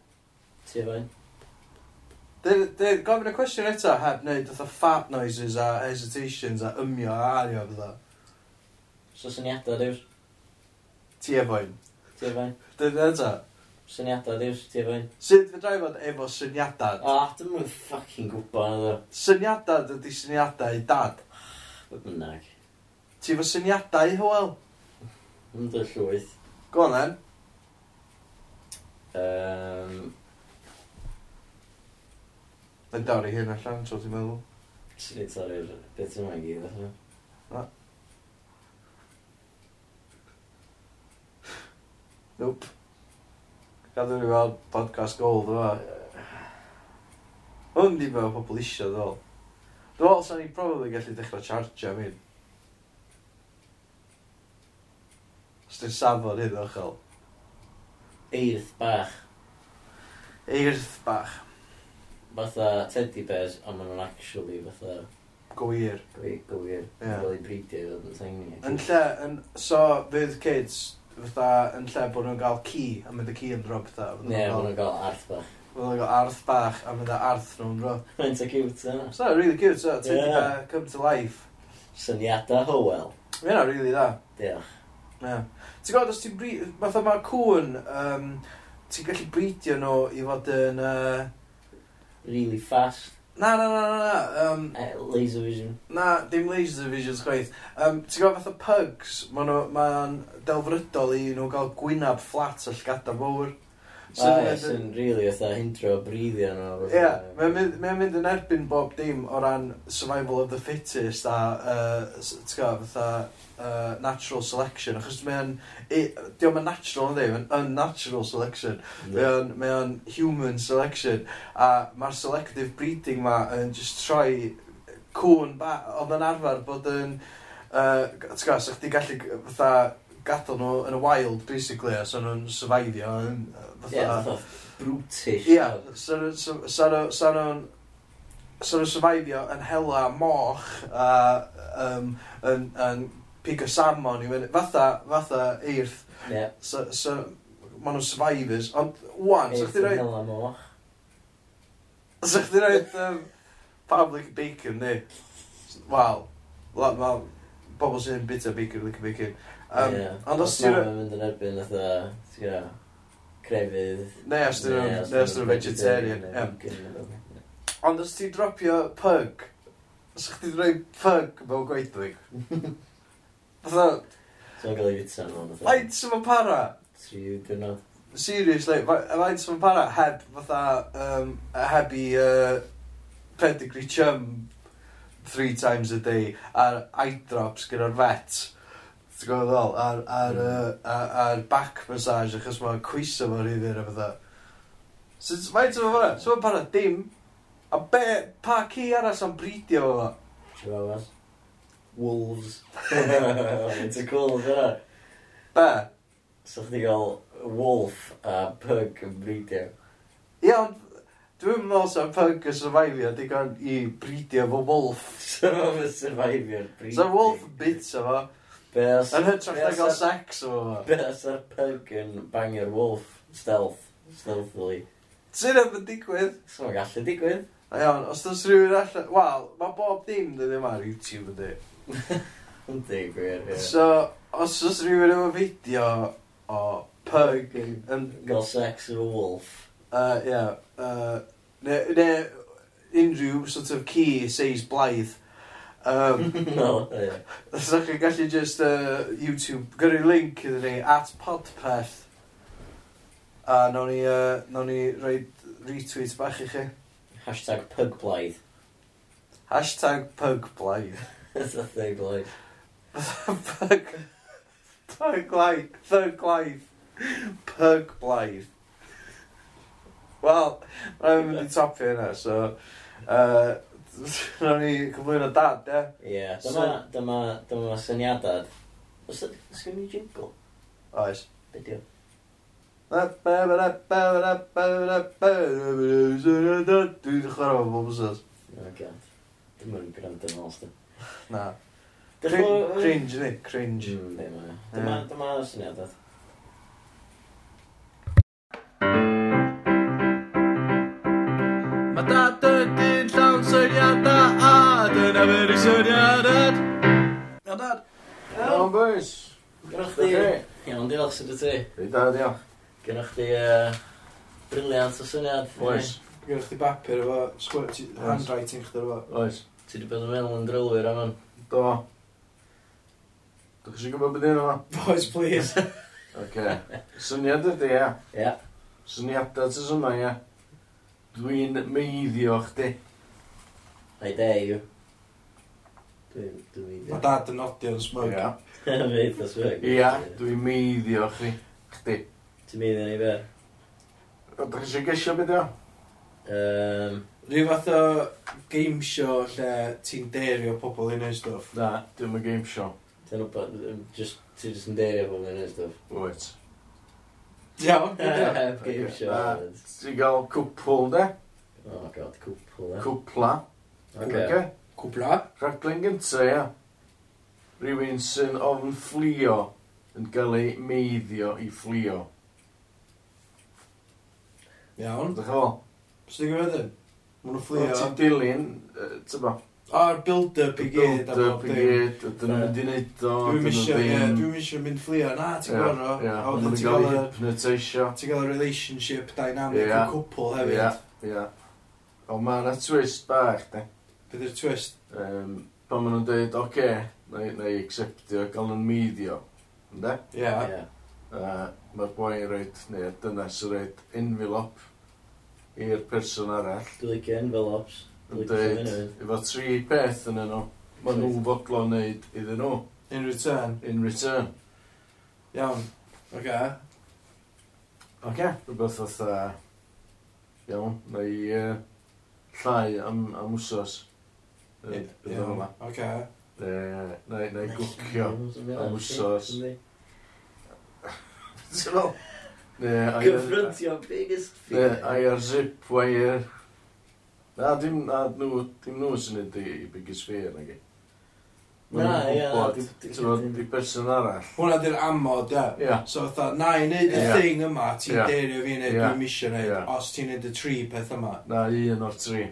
Ti efo un? Dwi'n gofyn y cwestiwn eto heb wneud fatha fart noises a hesitations a ymio a ario fatha. So syniadau, diws? Ti efo un. Ti efo un. Dwi'n eto. Syniadau, diws? Ti efo un. Sut fe droi fod efo syniadau? O, oh, dwi'n mwyn ffucking gwybod na ddo. Syniadau, dydy syniadau i dad. Nag. Ti fo syniadau, Hywel? dy llwyth. Go on, then. Um, Mae'n dawr i hyn allan, tro ti'n meddwl? Swn i'n torri'r beth yma i gyd allan. Na. Nope. Gadw ni fel podcast gold yma. Hwn di fel pobl isio ddol. Dwi'n meddwl sa'n ni'n probably gallu dechrau charge mi. Os dwi'n safon hyn ochl. Eirth bach. Eirth bach. Fatha teddy bears, ond maen nhw'n actually fatha... Gwir. Gwir, gwir. Yeah. Gwir bridio i fod yn tiny. Yn lle, yn, so fydd kids fatha yn lle bod nhw'n cael ci, a mynd y ci yn drop fatha. Ne, yeah, bod nhw'n cael arth bach. Fydd o'n go arth bach a mynd â arth nhw'n bro. Mae'n ta cute, yna. So, really cute, so, ti'n yeah. uh, come to life. Syniadau Howell. Mae yna really da. Diolch. Yeah. Ti'n gwybod, os ti'n bri... Fatha mae cwn, um, ti'n gallu bridio nhw i fod yn... Uh... Really fast. Na, na, na, na, na. Um, uh, laser vision. Na, dim laser visions chwaith. Um, ti'n gwybod fatha pugs, mae'n ma delfrydol i nhw gael gwynab fflat a llgada fawr. Bias yn really oedd hindro breiddio nhw. Ie, mae'n mynd yn erbyn bob dim o ran survival of the fittest a, uh, fatha, uh, natural selection. Achos mae'n, diolch yn natural yn ddim, unnatural selection. Yeah. Mae'n human selection. A mae'r selective breeding ma yn just troi cwn ba, oedd yn arfer bod yn, uh, ti'n gwybod, sa'ch di gallu fatha gadael nhw yn y wild, basically, a so nhw'n survivio. Ie, brutish. Ie, so nhw'n so nhw'n survivio yn hela moch a um, yn, yn pig o salmon i fyny. Fatha, fatha eirth. Yeah. So, so ma nhw'n survivors. Ond, wan, so chdi rhaid... hela moch. So chdi rhaid um, public bacon, ni. Wel, well, pobl sy'n bita bacon, licio bacon. Um, yeah. Ond os ti'n... Mae'n mynd yn erbyn fatha, ti'n gwybod, crefydd... Neu os ti'n vegetarian. Ond os ti'n dropio pug, os chdi wedi rhoi pug mewn gweithlig. Fatha... Ti'n gael ei fita nhw. Faint sy'n ma'n para? Tri dynod. Seriously, faint sy'n ma'n para heb fatha, um, heb i uh, pedigree chum three times a day ar eye drops gyda'r vet. Ti'n gwybod ddol? Ar, ar, hmm. uh, ar ar back massage, achos mae'n cwyso mor rhyddyn a bethau. So, mae'n tyfu fyna, so mae'n para dim. A be, pa ci aras am bridio fo fo? Ti'n gwybod Wolves. Ti'n cool fyna. Be? So chdi gael wolf a pug yn bridio. Ie, ond dwi'n meddwl sa'n pug yn survivio digon i bridio fo wolf. So mae'n survivor bridio. So wolf bits o fo. Be os... Yn hytrach na gael sex o fo. Be os yr pug yn bangio'r wolf stealth, stealthily. Sy'n am yn digwydd? Sy'n am gallu digwydd. A iawn, os dwi'n rhywun allan... Wel, mae bob dim dydw ddim ar YouTube ydy. Yndi, gwir, ie. So, os dos rhywun efo fideo o pug... Yn... Gael sex o wolf. Uh, ie. Yeah, uh, neu, ne, unrhyw sort of key seis blaidd Um, no, ie. Os chi'n gallu just uh, YouTube, gyrru link iddyn ni, at podpeth. A nawn ni, uh, nawn ni roi retweet bach i chi. Hashtag pugblaid. Hashtag pugblaid. That's a thing like. Pug... Pug life. Thug life. Pug life. Wel, mae'n mynd i topio hynna, so... Uh, Rwy'n ni cyflwyno dad, ie? Ie, dyma, dyma syniadad. Os ydyn ni jingle? Oes. Be diw? Dwi'n chwarae fo bob wsos. O, gant. Dwi'n mynd gwrando yn ôl, Na. Cringe, ni? Cringe. Dyma syniadad. Dyna fyr i syniadad. Iawn, dad. Iawn, boys. Gynnwch chi... Iawn, diolch sydd y ti. Rydw, da, diolch. Gynnwch chi briliant o syniad. Oes. Gynnwch chi bapur efo sgwrt, handwriting chdi efo. Oes. Ti wedi bod yn meddwl yn drylwyr am hwn. Do. Dwi'n chysio gwybod beth yna yma? Boys, please. Oce. Syniad ydy, ia. Ia. Syniadau tis yma, ia. Dwi'n meiddio chdi. Neu de, yw. Mae dad yn odio'n smug. Ia. Fe eitha smug. Ia, dwi'n meiddio chi. Chdi. Ti'n meiddio ni be? Ydych chi eisiau gesio beth o? Um, Rhyw fath o game show lle ti'n derio pobl i neud stwff. Na, dwi'n mynd game show. Ti'n wybod, just, ti'n just yn derio pobl yn neud stwff. Wyt. Iawn, game show. Ti'n gael cwpl, de? Oh god, cwpl, de. Eh? Cwpla. Oce. Okay. okay. Cwbla? Rhaglen gynta, ia. Rhywun sy'n ofn fflio yn cael ei meiddio i fflio. Iawn. Dych o? Sut i'n gwybod yn? Mae nhw'n fflio. Ti'n dilyn, uh, ti'n ba? A'r build-up i gyd. Build-up i gyd, ydyn nhw'n mynd i neud o. Dwi'n misio dwi'n misio mynd fflio, na, ti'n gwybod o. A wedyn ti'n gael y... Hypnotisio. Ti'n gael y relationship dynamic, y cwpl hefyd. Ia, ia. Ond mae yna twist bach, de. Bydd yw'r twist? Um, pan maen nhw'n dweud, oce, okay, na, i acceptio, gael nhw'n meiddio. Ynde? Ie. Yeah. yeah. Uh, Mae'r boi'n yn rhaid, neu dynas yn rhaid envelop i'r person arall. Dwi'n licio envelopes. Yn dweud, efo tri peth yn nhw. Mae nhw fodlo wneud iddyn nhw. In return. In return. Iawn. Oce. Oce. Rhywbeth fatha... Iawn. Neu... uh, llai am, am wsos. Ydw yma. Oce. Na i gwcio am wsos. Ti'n fel? Gyfrontio biggest fear. Ai ar zip wire. Na, dim, na, nhw, dim nhw sy'n neud i biggest fear, nag i. Na, ia. Di person arall. Hwna di'r amod, ia. So, fatha, na i neud y thing yma, ti'n derio fi neud, dwi'n misio neud, os ti'n neud y tri peth yma. Na, un o'r tri.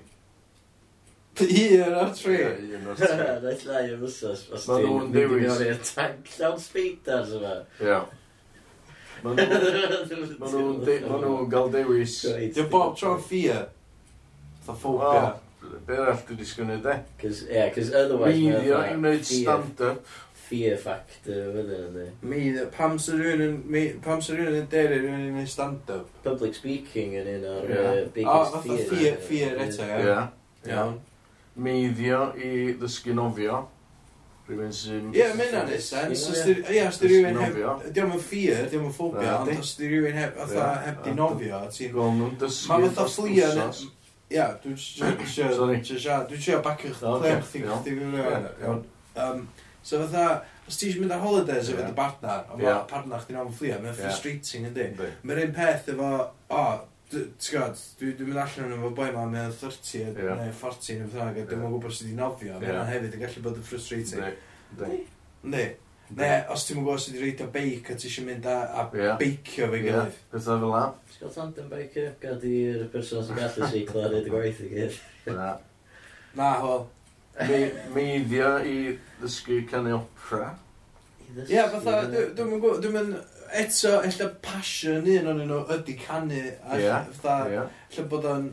Un o'r tri. Un o'r tri. Rhaid lai yn fwsos. os ti'n mynd i mewn i'r tank llawn speeders yma. Ia. Mae nhw'n gael dewis. Dwi'n bob tro'n ffia. Tha ffobia. Be arall dwi'n disgwyl de? Ie, cos otherwise... Mi ddio'n gwneud stand-up fear factor fydden ydy. Mi, pam sy'n rhywun pam sy'n rhywun yn deru rhywun yn ei stand-up? Public speaking yn un o'r uh, biggest fear. O, fath o fear fear eto, ie. Iawn meiddio i ddysgu nofio. Rhywun sy'n... Ie, yeah, mae hynna'n neud sens. Ie, os di rhywun heb... Diolch yn ffyr, diolch yn ffobia, ond os di rhywun heb, fatha, heb di nofio, ti'n... Gwel nhw'n dysgu... Mae fatha fflia... Ia, dwi'n siarad, dwi'n siarad bacio chdi, chdi, So fatha, os ti'n mynd ar holidays efo dy partner, a mae partner chdi'n am fflia, mae'n frustrating, yndi? Mae'r un peth efo, o, ti'n gwybod, dwi, dwi'n mynd allan efo boi ma, mae'n 30 yeah. neu 40 neu bethau, ac dwi'n gwybod sydd wedi nofio, yeah. mae'n hefyd yn gallu bod yn frustrating. Ne. Ne. Ne, os ti'n gwybod sydd wedi reidio beic a ti eisiau mynd a, a yeah. beicio fe gilydd. Yeah. Beth fel am? Sgol tandem beicio, gad i'r person sy'n gallu seiclo ar y gwaith i gyd. Na. Na, hol. Meidio i ddysgu canu opera. Ie, fatha, dwi'n mynd, dwi'n mynd, eto, ella passion un o'n nhw ydy canu, a Ie, fatha, ie. ella bod o'n,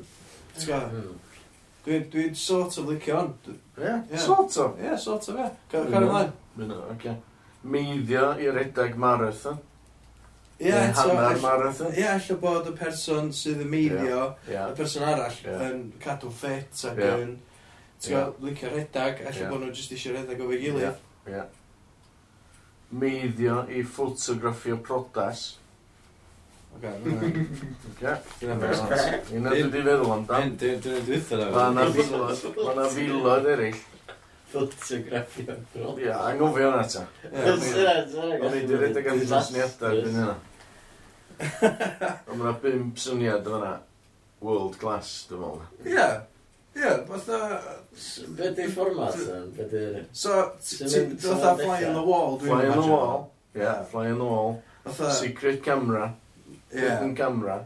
ti'n gwybod, hmm. dwi'n dwi sort of licio hon. Ie, Ie. sort of. Ie, sort of, ie. Car Ie. ymlaen. Mynd o, oce. Meiddio i redeg marathon. Ie, Neu eto, hannar ell- marathon. ie, ella bod y person sydd yn meiddio, Ie. y person arall Ie. yn cadw ffit ac Ie. yn, ti'n gwybod, licio redag, Ie. bod nhw jyst eisiau redag o fe gilydd. Ie meiddio i ffotograffio prodas. Oce, Oce. Un o dwi wedi feddwl amdan. Dwi'n dwytho na. Mae yna filoedd, mae yna filoedd eraill. Ffotograffio prodas. Ia, angofio hwnna ta. O'n i wedi rhedeg am syniadau erbyn hynna. Ond mae yna bum syniad yna. World class, dwi'n meddwl. Ia. Ie, fatha... Be di fformat yn? Be di... So, ti'n fatha fly on the wall, dwi'n Fly on the wall, ie, fly on the wall. Fatha... Secret camera. Ie. Hidden camera.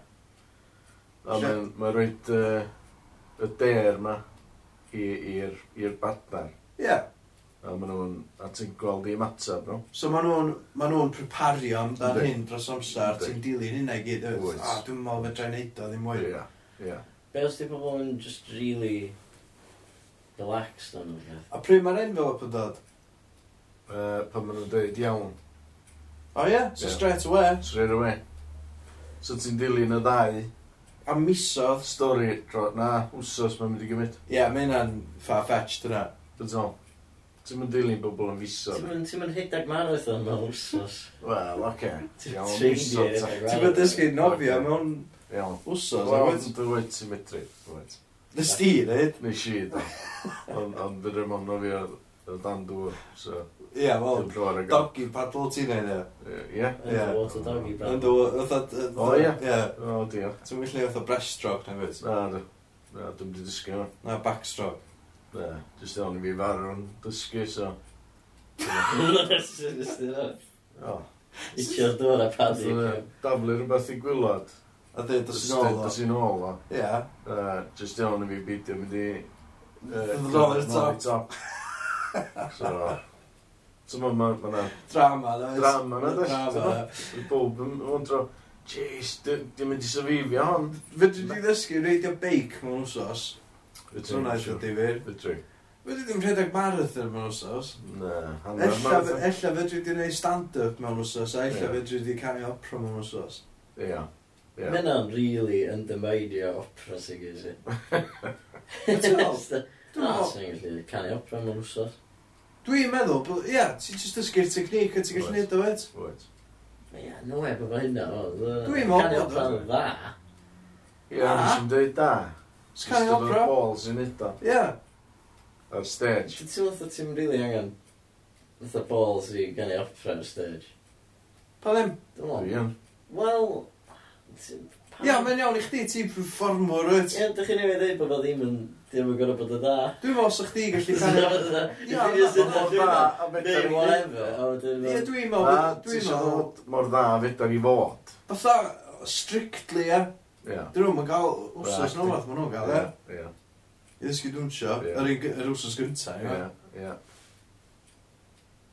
A mae'n ma rhoi uh, y der ma i'r badnar. Ie. A maen nhw'n, a ti'n gweld i ymateb nhw. So maen nhw'n ma nhw'n prepario amdan hyn dros amser, ti'n dilyn hynna i gyd. A dwi'n meddwl fe dra'i neud o ddim mwy. Ie, ie. Be os di pobl yn just really relaxed o'n nhw? A pryd mae'r envelope yn dod? Uh, pan maen nhw'n dweud iawn. O oh, ie? Yeah? So yeah. straight away? Straight away. So ti'n dilyn y ddau. A misodd. Stori, dro, na, wsos mae'n mynd i gymryd. Ie, yeah, mae hynna'n far-fetched yna. Dyna. Ti'n mynd dilyn bobl yn misodd. Ti'n mynd rhedeg marathon mewn wsos. Wel, oce. Ti'n mynd dysgu nofio mewn Iawn. Wsos, a wedyn... Dwi'n wedi ti'n medru. Nes ti, neud? Nes i, da. Ond fydd yr mamno fi o dan dŵr, so... Ie, wel, doggy paddle ti'n neud, ie. Ie? Ie. Water doggy paddle. O, ie? Ie. O, diolch. Ti'n mynd lle oedd breaststroke, neu fydd? Na, na, dwi'n di dysgu hwnna. Na, backstroke. Na, jyst iawn i fi farw'n dysgu, so... Nes ti'n dod? O. Itio'r dŵr a paddy. Daflu rhywbeth i gwylod. A dweud, dos i'n ôl o. Dos i'n ôl o. Ie. Just iawn i fi beidio mynd i... Ddod ôl i'r top. So, so mae ma, ma Drama, na. Drama, na. Drama. Bob yn wondro, jeez, dim i syfifio hon. Fydri di ddysgu reidio beic mewn wsos. Fydri. Hwnaeth ydi fi. Fydri. Fydri ddim rhedeg marathon mewn wsos. Na. Ella fydri di wneud stand-up mewn wsos, a ella fydri di canu opera mewn wsos. Ia. Yeah. Mae hynna'n really undermaidio opera singers i. Dwi'n ah, gallu canu opera mewn wsos. Dwi'n meddwl, ie, yeah, ti'n just dysgu'r technic a ti'n gallu neud o fed. Wyt. Ie, no e, bod hynna o. Dwi'n meddwl. Canu opera yn dda. Ie, nes i'n dweud da. Canu opera. Just balls neud o. Ie. Ar stage. Ti'n teimlo bod ti'n really angen fatha balls i ganu opera ar stage? Pa ddim? Dwi'n meddwl. Wel, Ia, mae'n iawn i chdi, ti'n performwr, wyt? Ia, dych chi'n ei wneud bod o ddim yn... Ddim yn gorau bod o da. Dwi'n meddwl sa chdi gallu cael... Ia, dwi'n meddwl da. Neu whatever. Ia, dwi'n meddwl... Ti'n siarad mor dda fedar i fod. Fatha, strictly, ia. Dyn nhw'n gael wsos nhw'n fath, maen nhw'n gael, ia. I ddysgu dwnsio, yr wsos gynta, ia. Ia, ia.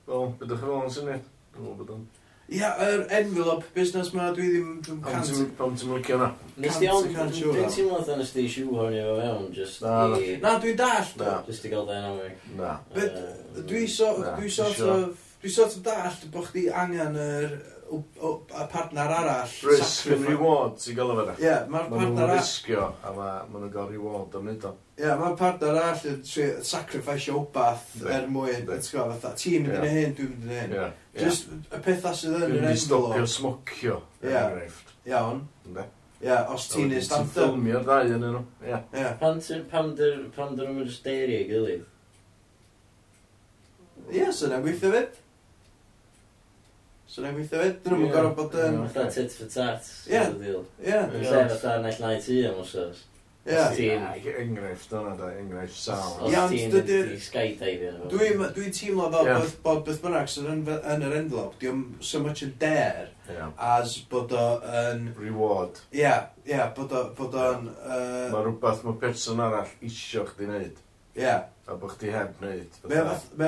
Wel, bydwch chi'n fawr yn syniad? Dwi'n meddwl bod o'n... Ia, yr envelope busnes ma, dwi ddim... yn Ond cant... ti'n- ond ti'n licio na? Nes di ond, Cant siŵr dwi'n o. teimlo oedd nes di shoehorn i fo fewn, just Na, i... Na, dwi'n dallt. Na, Just i gael dynamic. na. But Yy, dwi so, Na, dwi sort sure. of... Dwi sort of dallt bod chdi angen yr y partner arall... Risk and reward, ti'n gael o fyna? Ie, yeah, mae'r partner arall... risgio, a mae nhw'n gael reward am wneud o. Ie, mae'r partner arall yn sacrifice o bath er mwyn, ti'n gwybod, fatha, ti'n mynd yn yeah. hyn, dwi'n mynd yn hyn. Yeah. Just y pethau sydd yn yr envelope. Dwi'n stopio smocio, er enghraifft. Iawn. Ne? Ie, os ti'n ei stand-up. Ti'n ffilmio'r ddau yn nhw. Ie. Pan dyn nhw'n just deirio gilydd? Ie, sy'n gweithio fyd. So rhaid gweithio fyd. Dyn nhw'n yeah. gorfod bod yn... Fatha tit for tat. Ie. Ie. Yn lle fatha naill nai ti am os oes. Ie. Enghraifft o'na da, enghraifft sawl. Os ti'n di skydiving. Dwi'n dwi teimlo fel bod, bod beth bynnag sy'n yn, yn yr envelope, diwm so much yn dare yeah. as bod o yn... Reward. Ie, yeah, ie, yeah, bod o'n... Uh... Mae rhywbeth mae person arall isio chdi wneud. Ie. A bod chdi heb wneud. Mae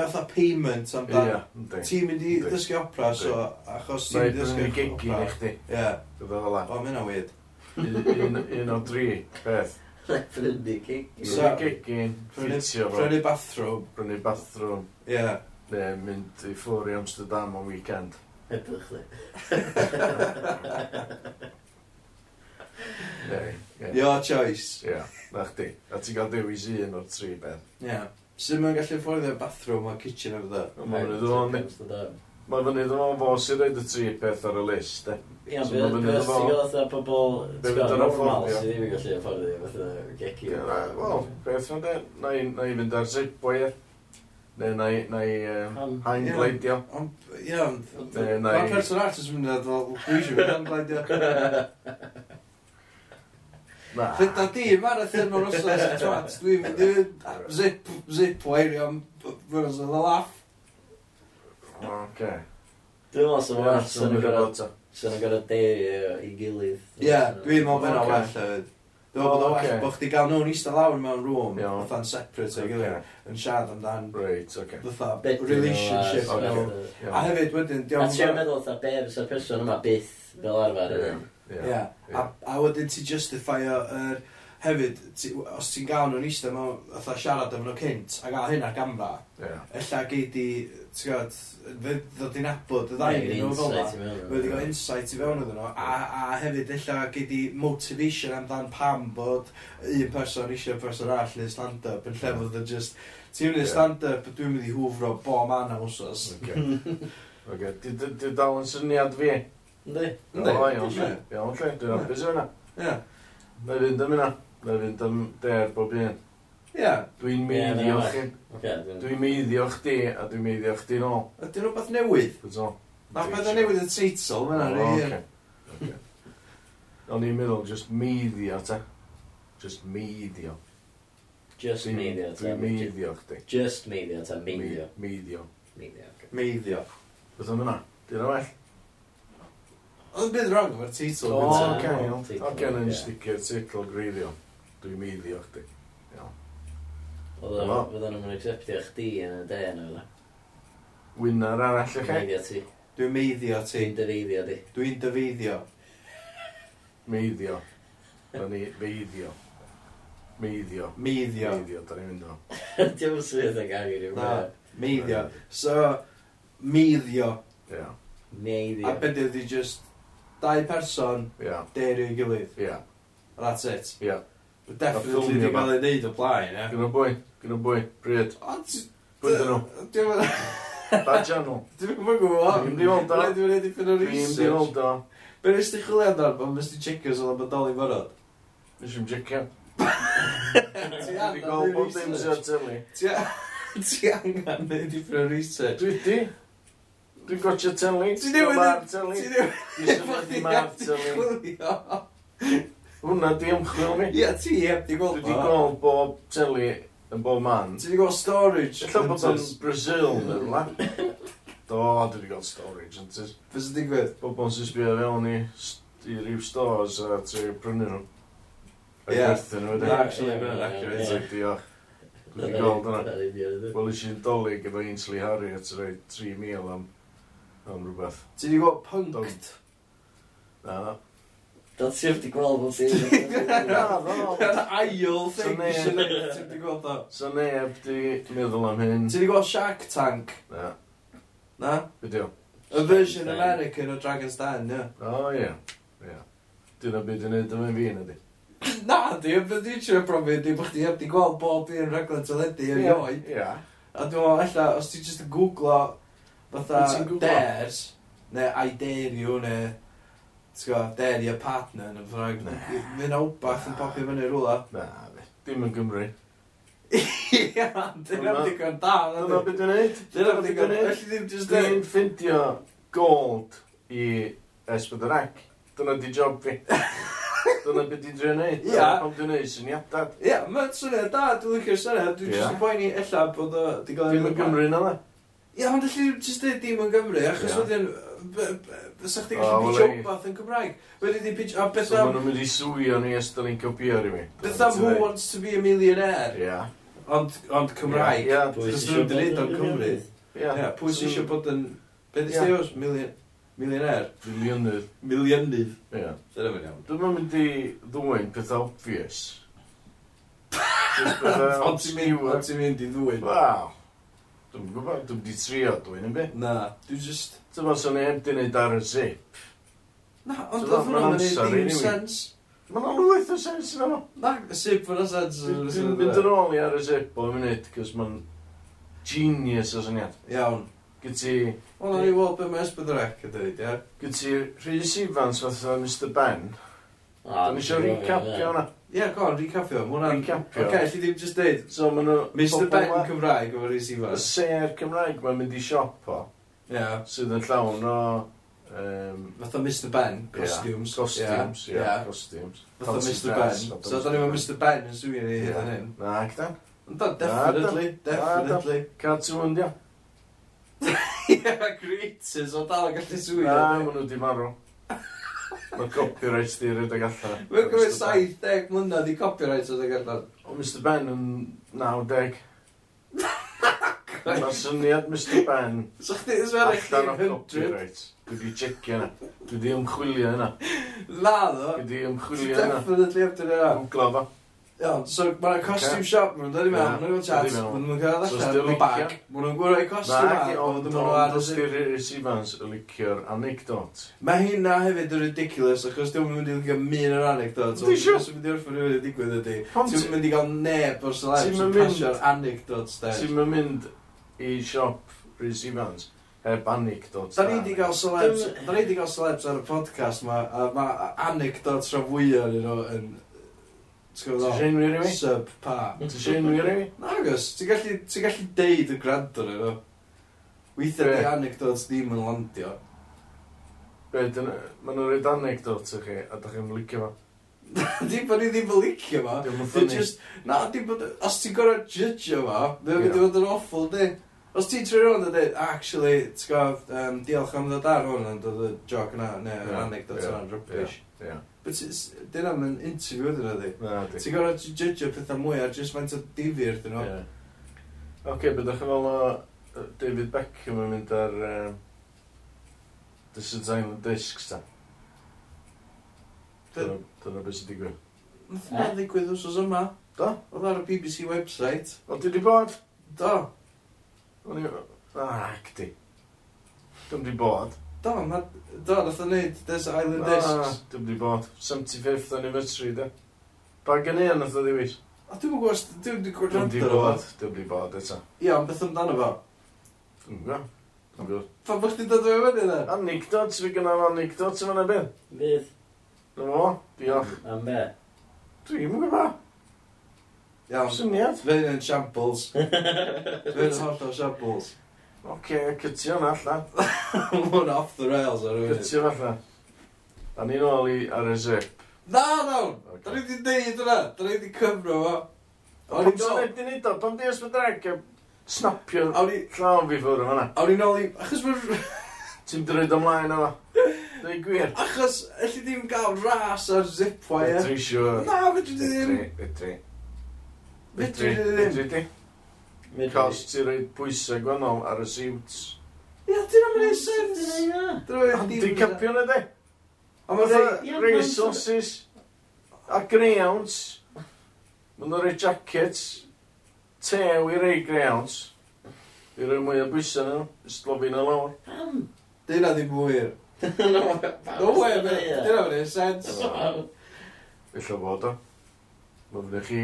fatha payment am dan. Ie, Ti'n mynd i ddysgu opera, so achos ti'n mynd i ddysgu opera. Mae'n mynd i gigi i chdi. Ie. Dwi'n fel O, mae'n awyd. Un o dri, beth. Prynu gigi. Prynu gigi, ffitio fo. Prynu bathroom. Prynu bathroom. Ie. Ne, mynd i ffwr i Amsterdam o weekend. Edrych, ne. Very. Yeah. Your choice. Ie, yeah. na chdi. A ti'n cael dewis un o'r tri ben. Ie. Yeah. Sut mae'n gallu fforddio bathroom a kitchen ar dda? Mae'n fynd o'n... Mae'n fynd yn o'n fos sy'n rhaid y tri peth ar y list, e. Ie, ond beth ti'n gael atho pobl normal sydd ddim yn gallu afforddio, fatha geci. Wel, beth yn de, na i fynd ar zipway, ie. Neu na i, na i, um, hain gleidio. Ie, ond, mae person artist yn mynd i ddod, dwi'n siŵr, hain gleidio. Fydda di marathon o'r osas twat, dwi'n mynd i zip, zip wairio am fyrwys oedd y laff. Oce. Dwi'n meddwl sy'n well, sy'n gorau, sy'n gorau deirio i gilydd. Ie, dwi'n meddwl bod yna well hefyd. Dwi'n meddwl bod o'n well bod chdi gael nhw'n eistedd lawr mewn rŵm, fatha'n separate o'i gilydd, yn siarad amdan, fatha relationship. A hefyd wedyn, diolch yn fawr. A ti'n meddwl fatha be fysa'r person yma byth fel arfer. Yeah. yeah. yeah. A, a wedyn ti justifio yr... Er, hefyd, ti, os ti'n gael nhw'n eistedd mewn, atho siarad efo nhw cynt, a gael hyn ar gamra, yeah. ella gei di, ti'n gwybod, ddod i'n abod y ddau yn nhw fel yma, Wedi gael insight i fewn iddyn nhw, a, a hefyd ella gei di motivation amdan pam bod un person eisiau person arall neu stand-up yn lle fod yn just, ti'n mynd i stand-up, dwi'n mynd i hwfro bo man am wsos. Okay. okay. Dwi dal yn syniad fi. Yndi. Yndi. O, iawn, lle. Iawn, si. Dwi'n hapus o hynna. Ie. Na i fynd am hynna. Na i fynd am der bob un. Ie. Dwi'n meiddio chi. Dwi'n meiddio chdi a dwi'n meiddio chdi nôl. Ydy'n rhywbeth newydd? Ydyn. Na beth newydd y teitl, mae'n ar O'n i'n meddwl, just meiddio ta. Just meiddio. Just meiddio ta. Dwi'n meiddio chdi. Just meiddio ta, meiddio. Meiddio. Meiddio. Meiddio. Beth yn yna? Dyna well. Oedd yn bydd wrong efo'r teitl O, oce, iawn. Oce, na'n sticio'r teitl gwreiddio. Dwi'n meiddio chdi. Oedd Dyma. o'n nhw'n acceptio chdi yn y de nhw. fyddan. Winner arall Dwi'n eich meiddio ti. Dwi'n meiddio ti. Dwi'n dyfeiddio di. Dwi'n dyfeiddio. Meiddio. Da ni meiddio. Meiddio. Meiddio. Meiddio, da ni'n mynd o. Diolch sydd yn gael i'r Na, meiddio. So, meiddio. Ia. Meiddio. A beth ydi just dau person, yeah. deir i gilydd. Yeah. That's it. Yeah. But definitely wedi cael ei wneud o blaen, ie. Gyn bwy, gyn bwy, bryd. Ond... Bryd nhw. Dwi'n Da channel. Dwi'n mynd gwybod. Dwi'n mynd i weld o. Dwi'n mynd i weld o. Dwi'n mynd i weld o. Be nes ti chwilio amdano pan Mr Checkers oedd yn bodoli fyrod? Nes i'n checio. Ti angen neud research. Ti angen neud i different research. Dwi di. Dwi'n gotio teli. Ti ddim yn teli. Ti ddim yn mab tylu. Hwna di ymchwil mi. Ie, ti heb di gweld. Dwi di gweld bob teli yn bob man. Ti di gweld storage. Ella bod yn Brazil neu rhywle. Do, dwi di gweld storage. Fes y digwydd? Bobl sy'n sbio fewn i rhyw stores a trwy prynu nhw. Ie, actually, mae'n accurate. Diolch. Dwi'n gweld yna. Wel, eisiau dolyg efo Ainsley Harriet, rhaid 3,000 am am rhywbeth. Ti wedi gweld punked? Na. na. Dal ti wedi gweld bod ti'n... Na, na. Ail thing. Ti wedi gweld o. So neb, di meddwl am hyn. Ti wedi gweld Shark Tank? Na. Na? Fideo. Y version American o Dragon's Den, ie. O, ie. Ie. Dyna byd yn edrych yn fi, ydy. Na, di, beth dwi'n siŵr brofi, di bod chdi heb di gweld bob un rhaglen teledu erioed. Ie. A dwi'n meddwl, ella, os ti'n just yn googlo fatha dares, neu aideriw, neu T'go, deri a partner yn ymwneud. Nah. Fy'n awbach yn popio fyny rwla. Na, dim yn Gymru. Ia, dyna beth i'n da. Dyna beth i'n neud. Dyna beth i'n neud. Felly ddim just dweud. Ffindio gold i Esbydorec. Dyna di job fi. Dyna beth i'n drio neud. Ia. Ond dwi'n neud syniadad. Ia, mae'n syniad da. Dwi'n licio'r syniad. Dwi'n just yn poeni ella bod o... Dim yn Gymru na le. Ia, ond allai jyst dweud dim yn Gymru, achos Ia. wedyn, fysa chdi gallu pitch wbath yn Cymraeg. Wedyn di pitch, a beth So am, maen nhw'n mynd i swio ni os da ni'n copio rhywun. beth am who wants to be a millionaire? Ia. Ond, ond Cymraeg. Ia. Pwy Cos sy'n nhw'n dweud o'n Cymru. Ia, Ia. pwy sy'n eisiau bod yn, beth Ia. ysdi oes? Millionaire? Dwi'n. Milionydd. Ia. Dyna fe'n iawn. Dwi'n mynd i ddwy'n peth obvious. Jyst pethau uh, Ond ti'n mynd, obscure. ond ti'n mynd i ddwyn. Waw. Dwi'n gwybod, dwi'n di trio dwi'n yn byd. Na, dwi'n just... Ti'n bod sy'n neb di wneud ar y zip. Na, ond oedd hwnna'n gwneud ddim sens. Mae'n lwyth o sens yna fo. Na, y zip fyna sens. Dwi'n mynd yn ôl i ar y zip o funud, cos mae'n genius o syniad. Iawn. Gyti... Wel, o'n i weld beth mae Esbydrec yn dweud, ia? Gyti Rhys Ifans fatha Mr Ben. Ah, da ni eisiau recapio hwnna. Ie, go on, recapio. Mae hwnna'n... Recapio. Oce, okay, ddim just dweud. So, maen nhw... Mr Ben ma, Cymraeg o'r rhys ifa. Y ser Cymraeg mae'n mynd i siop o. Ie. Yeah. Sydd yn llawn o... Um, Fatha Mr Ben, costumes. Yeah. Costumes, ie, yeah. yeah. costumes. Fatha Mr Ben. So, da ni efo Mr Ben yn swio ni hyd yn hyn. Na, gydan. Da, definitely, definitely. Cartoon, dia. Ie, creators, o dal yn gallu swio. Na, maen nhw di marw. Mae copyright di rhedeg allan. Mae'n gwybod 70 mlynedd i copyright rhedeg allan. O Mr Ben yn 90. Mae syniad Mr Ben so chdi allan o copyright. Dwi di checio yna. Dwi di ymchwilio yna. Na ddo. Dwi di ymchwilio yna. Definitely after yna. Dwi'n glofo. Iawn, so mae'n costume shop, mae'n dod i mewn, mae'n gwybod chat, mae'n nhw'n cael ddechrau, mae'n bag, mae'n nhw'n gwybod ei costume bag, ond mae'n nhw'n aros i... Rhys Evans y licio'r anecdot. Mae hynna hefyd yn ridiculous, achos dwi'n mynd i licio min o'r anecdot, ond dwi'n mynd i wrth i fynd i digwydd ydy. Ti'n mynd i gael neb o'r celebs yn pasio'r anecdots, de. Ti'n mynd i siop Rhys Evans, heb anecdot Da ni wedi cael celebs, da ni wedi cael celebs ar y podcast ma, a mae anecdotes rhan fwyaf yn Ti'n gwybod enwi rhywun? Sub pa. Ti'n enwi rhywun? Nagos, ti'n gallu, ti gallu deud y grant o'n efo. Weithiau di anecdotes ddim yn landio. Be, dyna, maen nhw'n rhaid anecdotes i chi, a da chi'n licio fo. Di bod ni ddim yn licio fo. Dim yn ffynnu. Na, di bod... Os ti'n gorau judge fo, ddim wedi fod yn awful, di. Os ti'n trwy rhywun a dweud, actually, ti'n gwybod, um, diolch am ddod ar hwn, yn dod y joc yna, neu yr anecdote yna'n rubbish. Yeah. But Dyna mae'n interview ydyn nhw, di. Ti'n gorau judge pethau mwy ar just faint o difyr dyn nhw. Oce, okay, byddwch yn fel o David Beckham yn mynd ar um, Desert Island Discs, ta? Dyna beth sy'n digwydd. Nath yna ddigwydd wsos yma. Do? Oedd ar y BBC website. O, di di bod? Do. O'n i... Ah, gdi. Dwi'n di bod. Do, ma... Do, nath o'n neud Desert Island ah, Discs. Dwi'n di bod. 75th anniversary, da. Ba gen i nath o ddiwys. A dwi'n gwybod, dwi'n di gwrando Dwi'n wedi bod, dwi'n di bod eto. Ia, ond beth amdano fo? Dwi'n gwybod. Fa bych ti'n dod o'i fyny yna? Anecdotes, fi gynnaf anecdotes yma'n ebyn. Bydd. Na fo, diolch. Am be? Dwi'n gwybod. Iawn. Syniad. Fe'n yn shambles. Fe'n hollol shambles. Oce, cytio na allan. Mwyn off the rails ar y. Cytio na allan. Da ni'n ôl i ar y zip. Na, nawn! Okay. Da ni wedi deud yna. Da ni wedi cyfro fo. Pam ti'n wedi neud o? Pam di ysbryd reg? Snapio llawn fi ffwrdd yma. Awn ni'n ôl i... Achos mae'r... Ti'n dryd ymlaen yma. Dwi'n gwir. Achos, allu ddim gael ras ar zip wire. Dwi'n siŵr. Na, fedri ddim. Fedri. Fedri. Fedri ddim. Fedri. Cos ti'n rhoi pwysau gwannol ar y siwts. Ia, dyn nhw'n mynd sens. Di capio na de. A mae'n rhoi ring sauces a greyhounds. Mae'n nhw'n rhoi jackets. Tew i rhoi greyhounds. I rhoi mwy o bwysau nhw. Yslofi na lawr. Pam? Dyna ddim wir. No way, dyna mae'n sens. Illa fod o. Wel, fydde chi...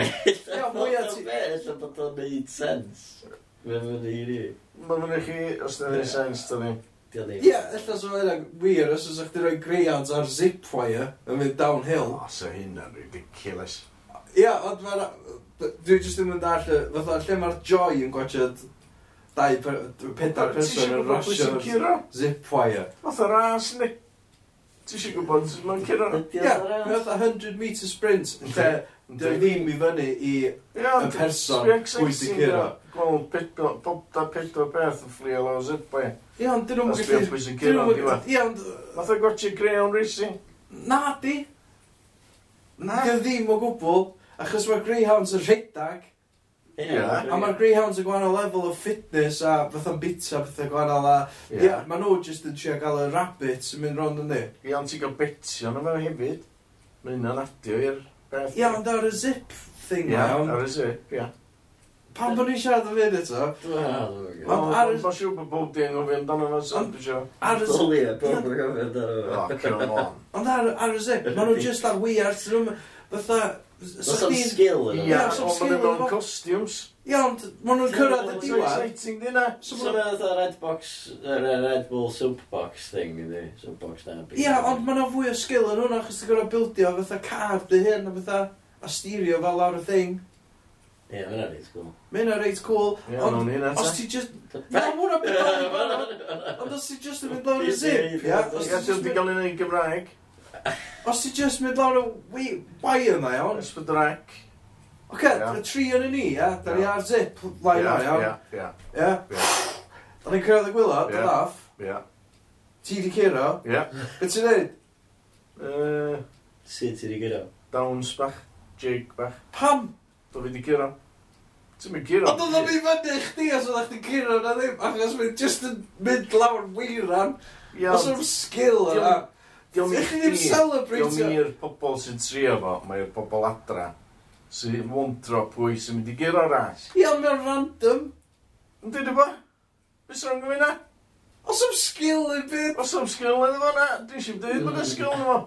Ia, mwyaf ti... Ella bod o'n neud sens. Mae'n fydde i ni. Mae fydde chi, os da ni'n sens, da ni. Ie, ella sy'n fydde'n wir, os ydych chi roi greyhounds ar zip wire yn mynd downhill. O, so hynna'n ridiculous. Ie, ond mae'n... Dwi jyst ddim yn dall, fatha, lle mae'r joy yn gwachod dau, pedwar person yn rasio zip wire. Fatha ras, ni. Ti eisiau gwybod sut mae'n cyrra? Ie, fatha 100 metre sprint, lle Dwi ddim i fyny i y person pwy sy'n curo. Gweld pedwar, pobda pedwar beth yn fflio lawr zybwe. Ie, ond dyn nhw'n gallu... pwy sy'n curo, di fa. Ie, ond... Nath o gwaethe Greyhound Racing? Na, di. Na. Dyn ddim o gwbl, achos mae Greyhounds yn rhedag. Yeah, a mae'r Greyhounds yn gwahanol level of fitness a fatha'n bita pethau gwahanol a yeah. yeah, maen nhw jyst yn trio gael y rabbits yn mynd rond yn di. Ie, ond ti'n cael betio nhw fe hefyd. Mae hynna'n adio i'r beth. Ia, ond ar y zip thing Ia, iawn. ar y zip, ia. Pan bod ni'n siarad o fyd eto? Ond ar y... Mae'n siŵr bod bob dyn yn fynd amdano fe, sy'n bwysio. Ar y zip... Doli, bob dyn yn fynd amdano fe. Oh, ond ar y zip, maen nhw just ar we ar sy'n fatha... Does skill yn Ia, ond maen nhw mewn costiwms. Ia, ond maen nhw'n cyrraedd y diwedd. exciting di na. So mae'n oedd Red Box, yr Red Bull Soapbox thing ydi, Soapbox Derby. Ia, ond maen nhw fwy o skill yn hwnna, chos ti'n gorau bildio fatha car dy hyn, a fatha a styrio fel lawr y thing. Ie, mae'n reit cool. Mae'n reit cool, ond os ti just... Na, mwna byd Ond os ti just yn mynd lawr y zip, ia? Os ti just yn mynd lawr y Gymraeg. Os ti just mynd lawr y wi- wire yma, iawn. Ysbydrec. Oce, Ia. y tri yn y ni, ia? Da ni Ia. ar zip lai yma, iawn. Ia, ia, Ia? ia, Da ni'n cyrraedd y gwylo, Ie. dy laff. ia. Ti di curo. Ia. Be ti'n neud? Yy, Sut ti di gyda? Downs bach, jig bach. Pam? Do fi di giro. Ti'n mynd giro? Ond oedd o'n mynd fyny chdi os oedd chdi curo na ddim, achos mynd just yn mynd lawr weiran. Ia, Os ond- o'n sgil yna. Diolch i ddim celebrate Diolch i'r pobol sy'n trio fo, mae'r pobol adra sy'n mwntro pwy sy'n mynd i gyro ras. Ie, ond mae'n random. Yn dweud efo? Bys rhan gyfyna? Os am sgil yn byd? Os am sgil yn efo na? Dwi'n siŵr dweud bod y sgil yn efo.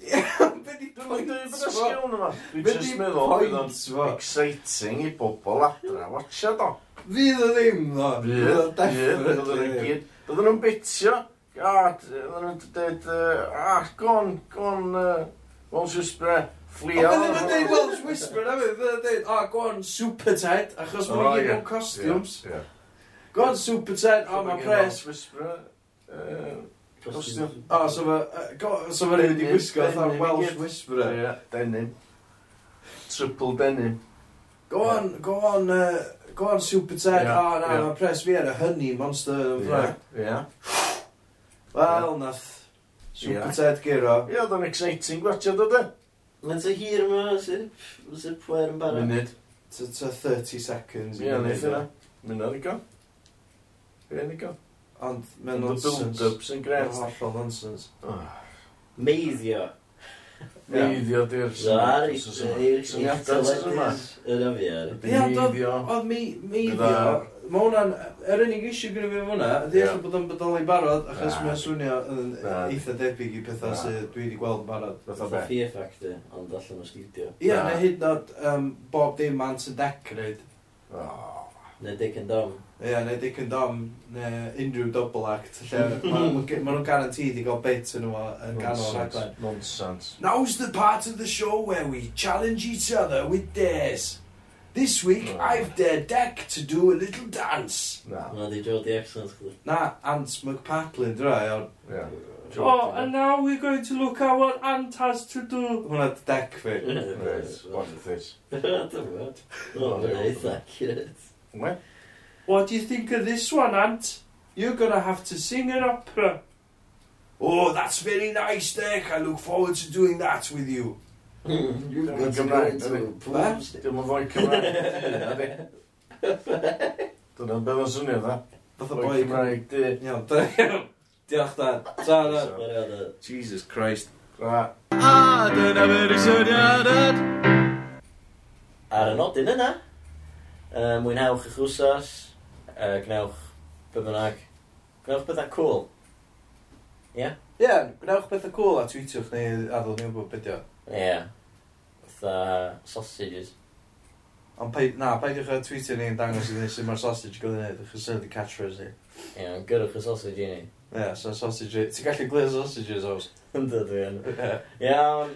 Ie, be di pwynt fo? Be di pwynt fo? Exciting i bobl adra, watcha do. Fydd o ddim ddo. Fydd o definitely. Fydd o ddim. Fydd o ddim. Fydd o ddim ah, oedden nhw'n dweud, ah, gon, gon, Welsh Whisperer, fflio. Oedden nhw'n dweud Welsh Whisperer, oedden nhw'n dweud, ah, gon, super ted, achos mae'n gyd mewn costumes. Gon, super ted, ah, mae pres. Welsh Whisperer, costume. Ah, so mae'n rhaid i gwisgo, fatha Welsh Whisperer. Denim. Triple denim. Go on, go on, uh, go on Super Ted. Yeah, oh, na, yeah. mae pres fi ar y hynny monster. yn Yeah, yeah. Wel, nath... Super Ted Giro. Ie, oedd o'n exciting gwachio dod e. Mae'n ty hir yma, sy'n pwer yn barod. Munud. Ta 30 seconds. Ie, wneud yna. Munud i go. Fe'n i go. Ond, mae'n nonsense. The build-ups yn gret. Mae'n hollol nonsense. Meiddio. Meiddio di'r syniadau yma. Yr afiar. Ie, ond meiddio mae hwnna'n, er yr unig issue gyda fi am hwnna, ydy yeah. bod o'n bodoli barod, achos ah. mae'n swnio yn ah. eitha debyg i pethau ah. sydd dwi wedi gweld yn barod. Fatha be? Fear factor, ond allan o sgidio. Ie, yeah, neu hyd nod um, bob dim man sy'n decryd. Oh. Neu dick and dom. Ie, neu dick and dom, neu unrhyw double act, lle maen nhw'n garantid i gael bit yn nhw yn ganol rhaglen. Nonsense. Now's the part of the show where we challenge each other with dares. This week, Oh. I've dared Deck to do a little dance. Na. they di Jodie Excellent chdi. Na, Ant McPatlin, dwi rai, ond Ie. Oh, and now we're going to look at what Ant has to do. Hwna dec fi. Right, watch this. Dyma. O, mae'n eitha accurate. What do you think of this one, Ant? You're gonna have to sing an opera. Oh, that's very nice, Deck. I look forward to doing that with you. You've got Cymraeg, dydy? Dim yn fwy Cymraeg, dydy? Dyna be mae'n swnio, dda? Fath o boi Cymraeg, di. Iawn, diolch da. Ta, da. Jesus Christ. Ra. A, dyna fe'r syniad ad. Ar y nodyn yna, uh, mwynhewch eich wsos, uh, gnewch be bynnag, gnewch bethau cool. Ie? Yeah? Ie, yeah, gnewch bethau cool a tweetiwch neu a ddod ni'n bod beth Ie. Yeah. Fatha sausages. Ond pa, na, peidiwch a tweetio ni'n dangos i ni sut mae'r sausage gwylio'n neud, achos sydd y catchphrase ni. Ie, yeah, gyrwch y sausage i ni. Ie, yeah, so sausage... Ti'n gallu glir sausages, os? Ynddo, dwi yn. Iawn,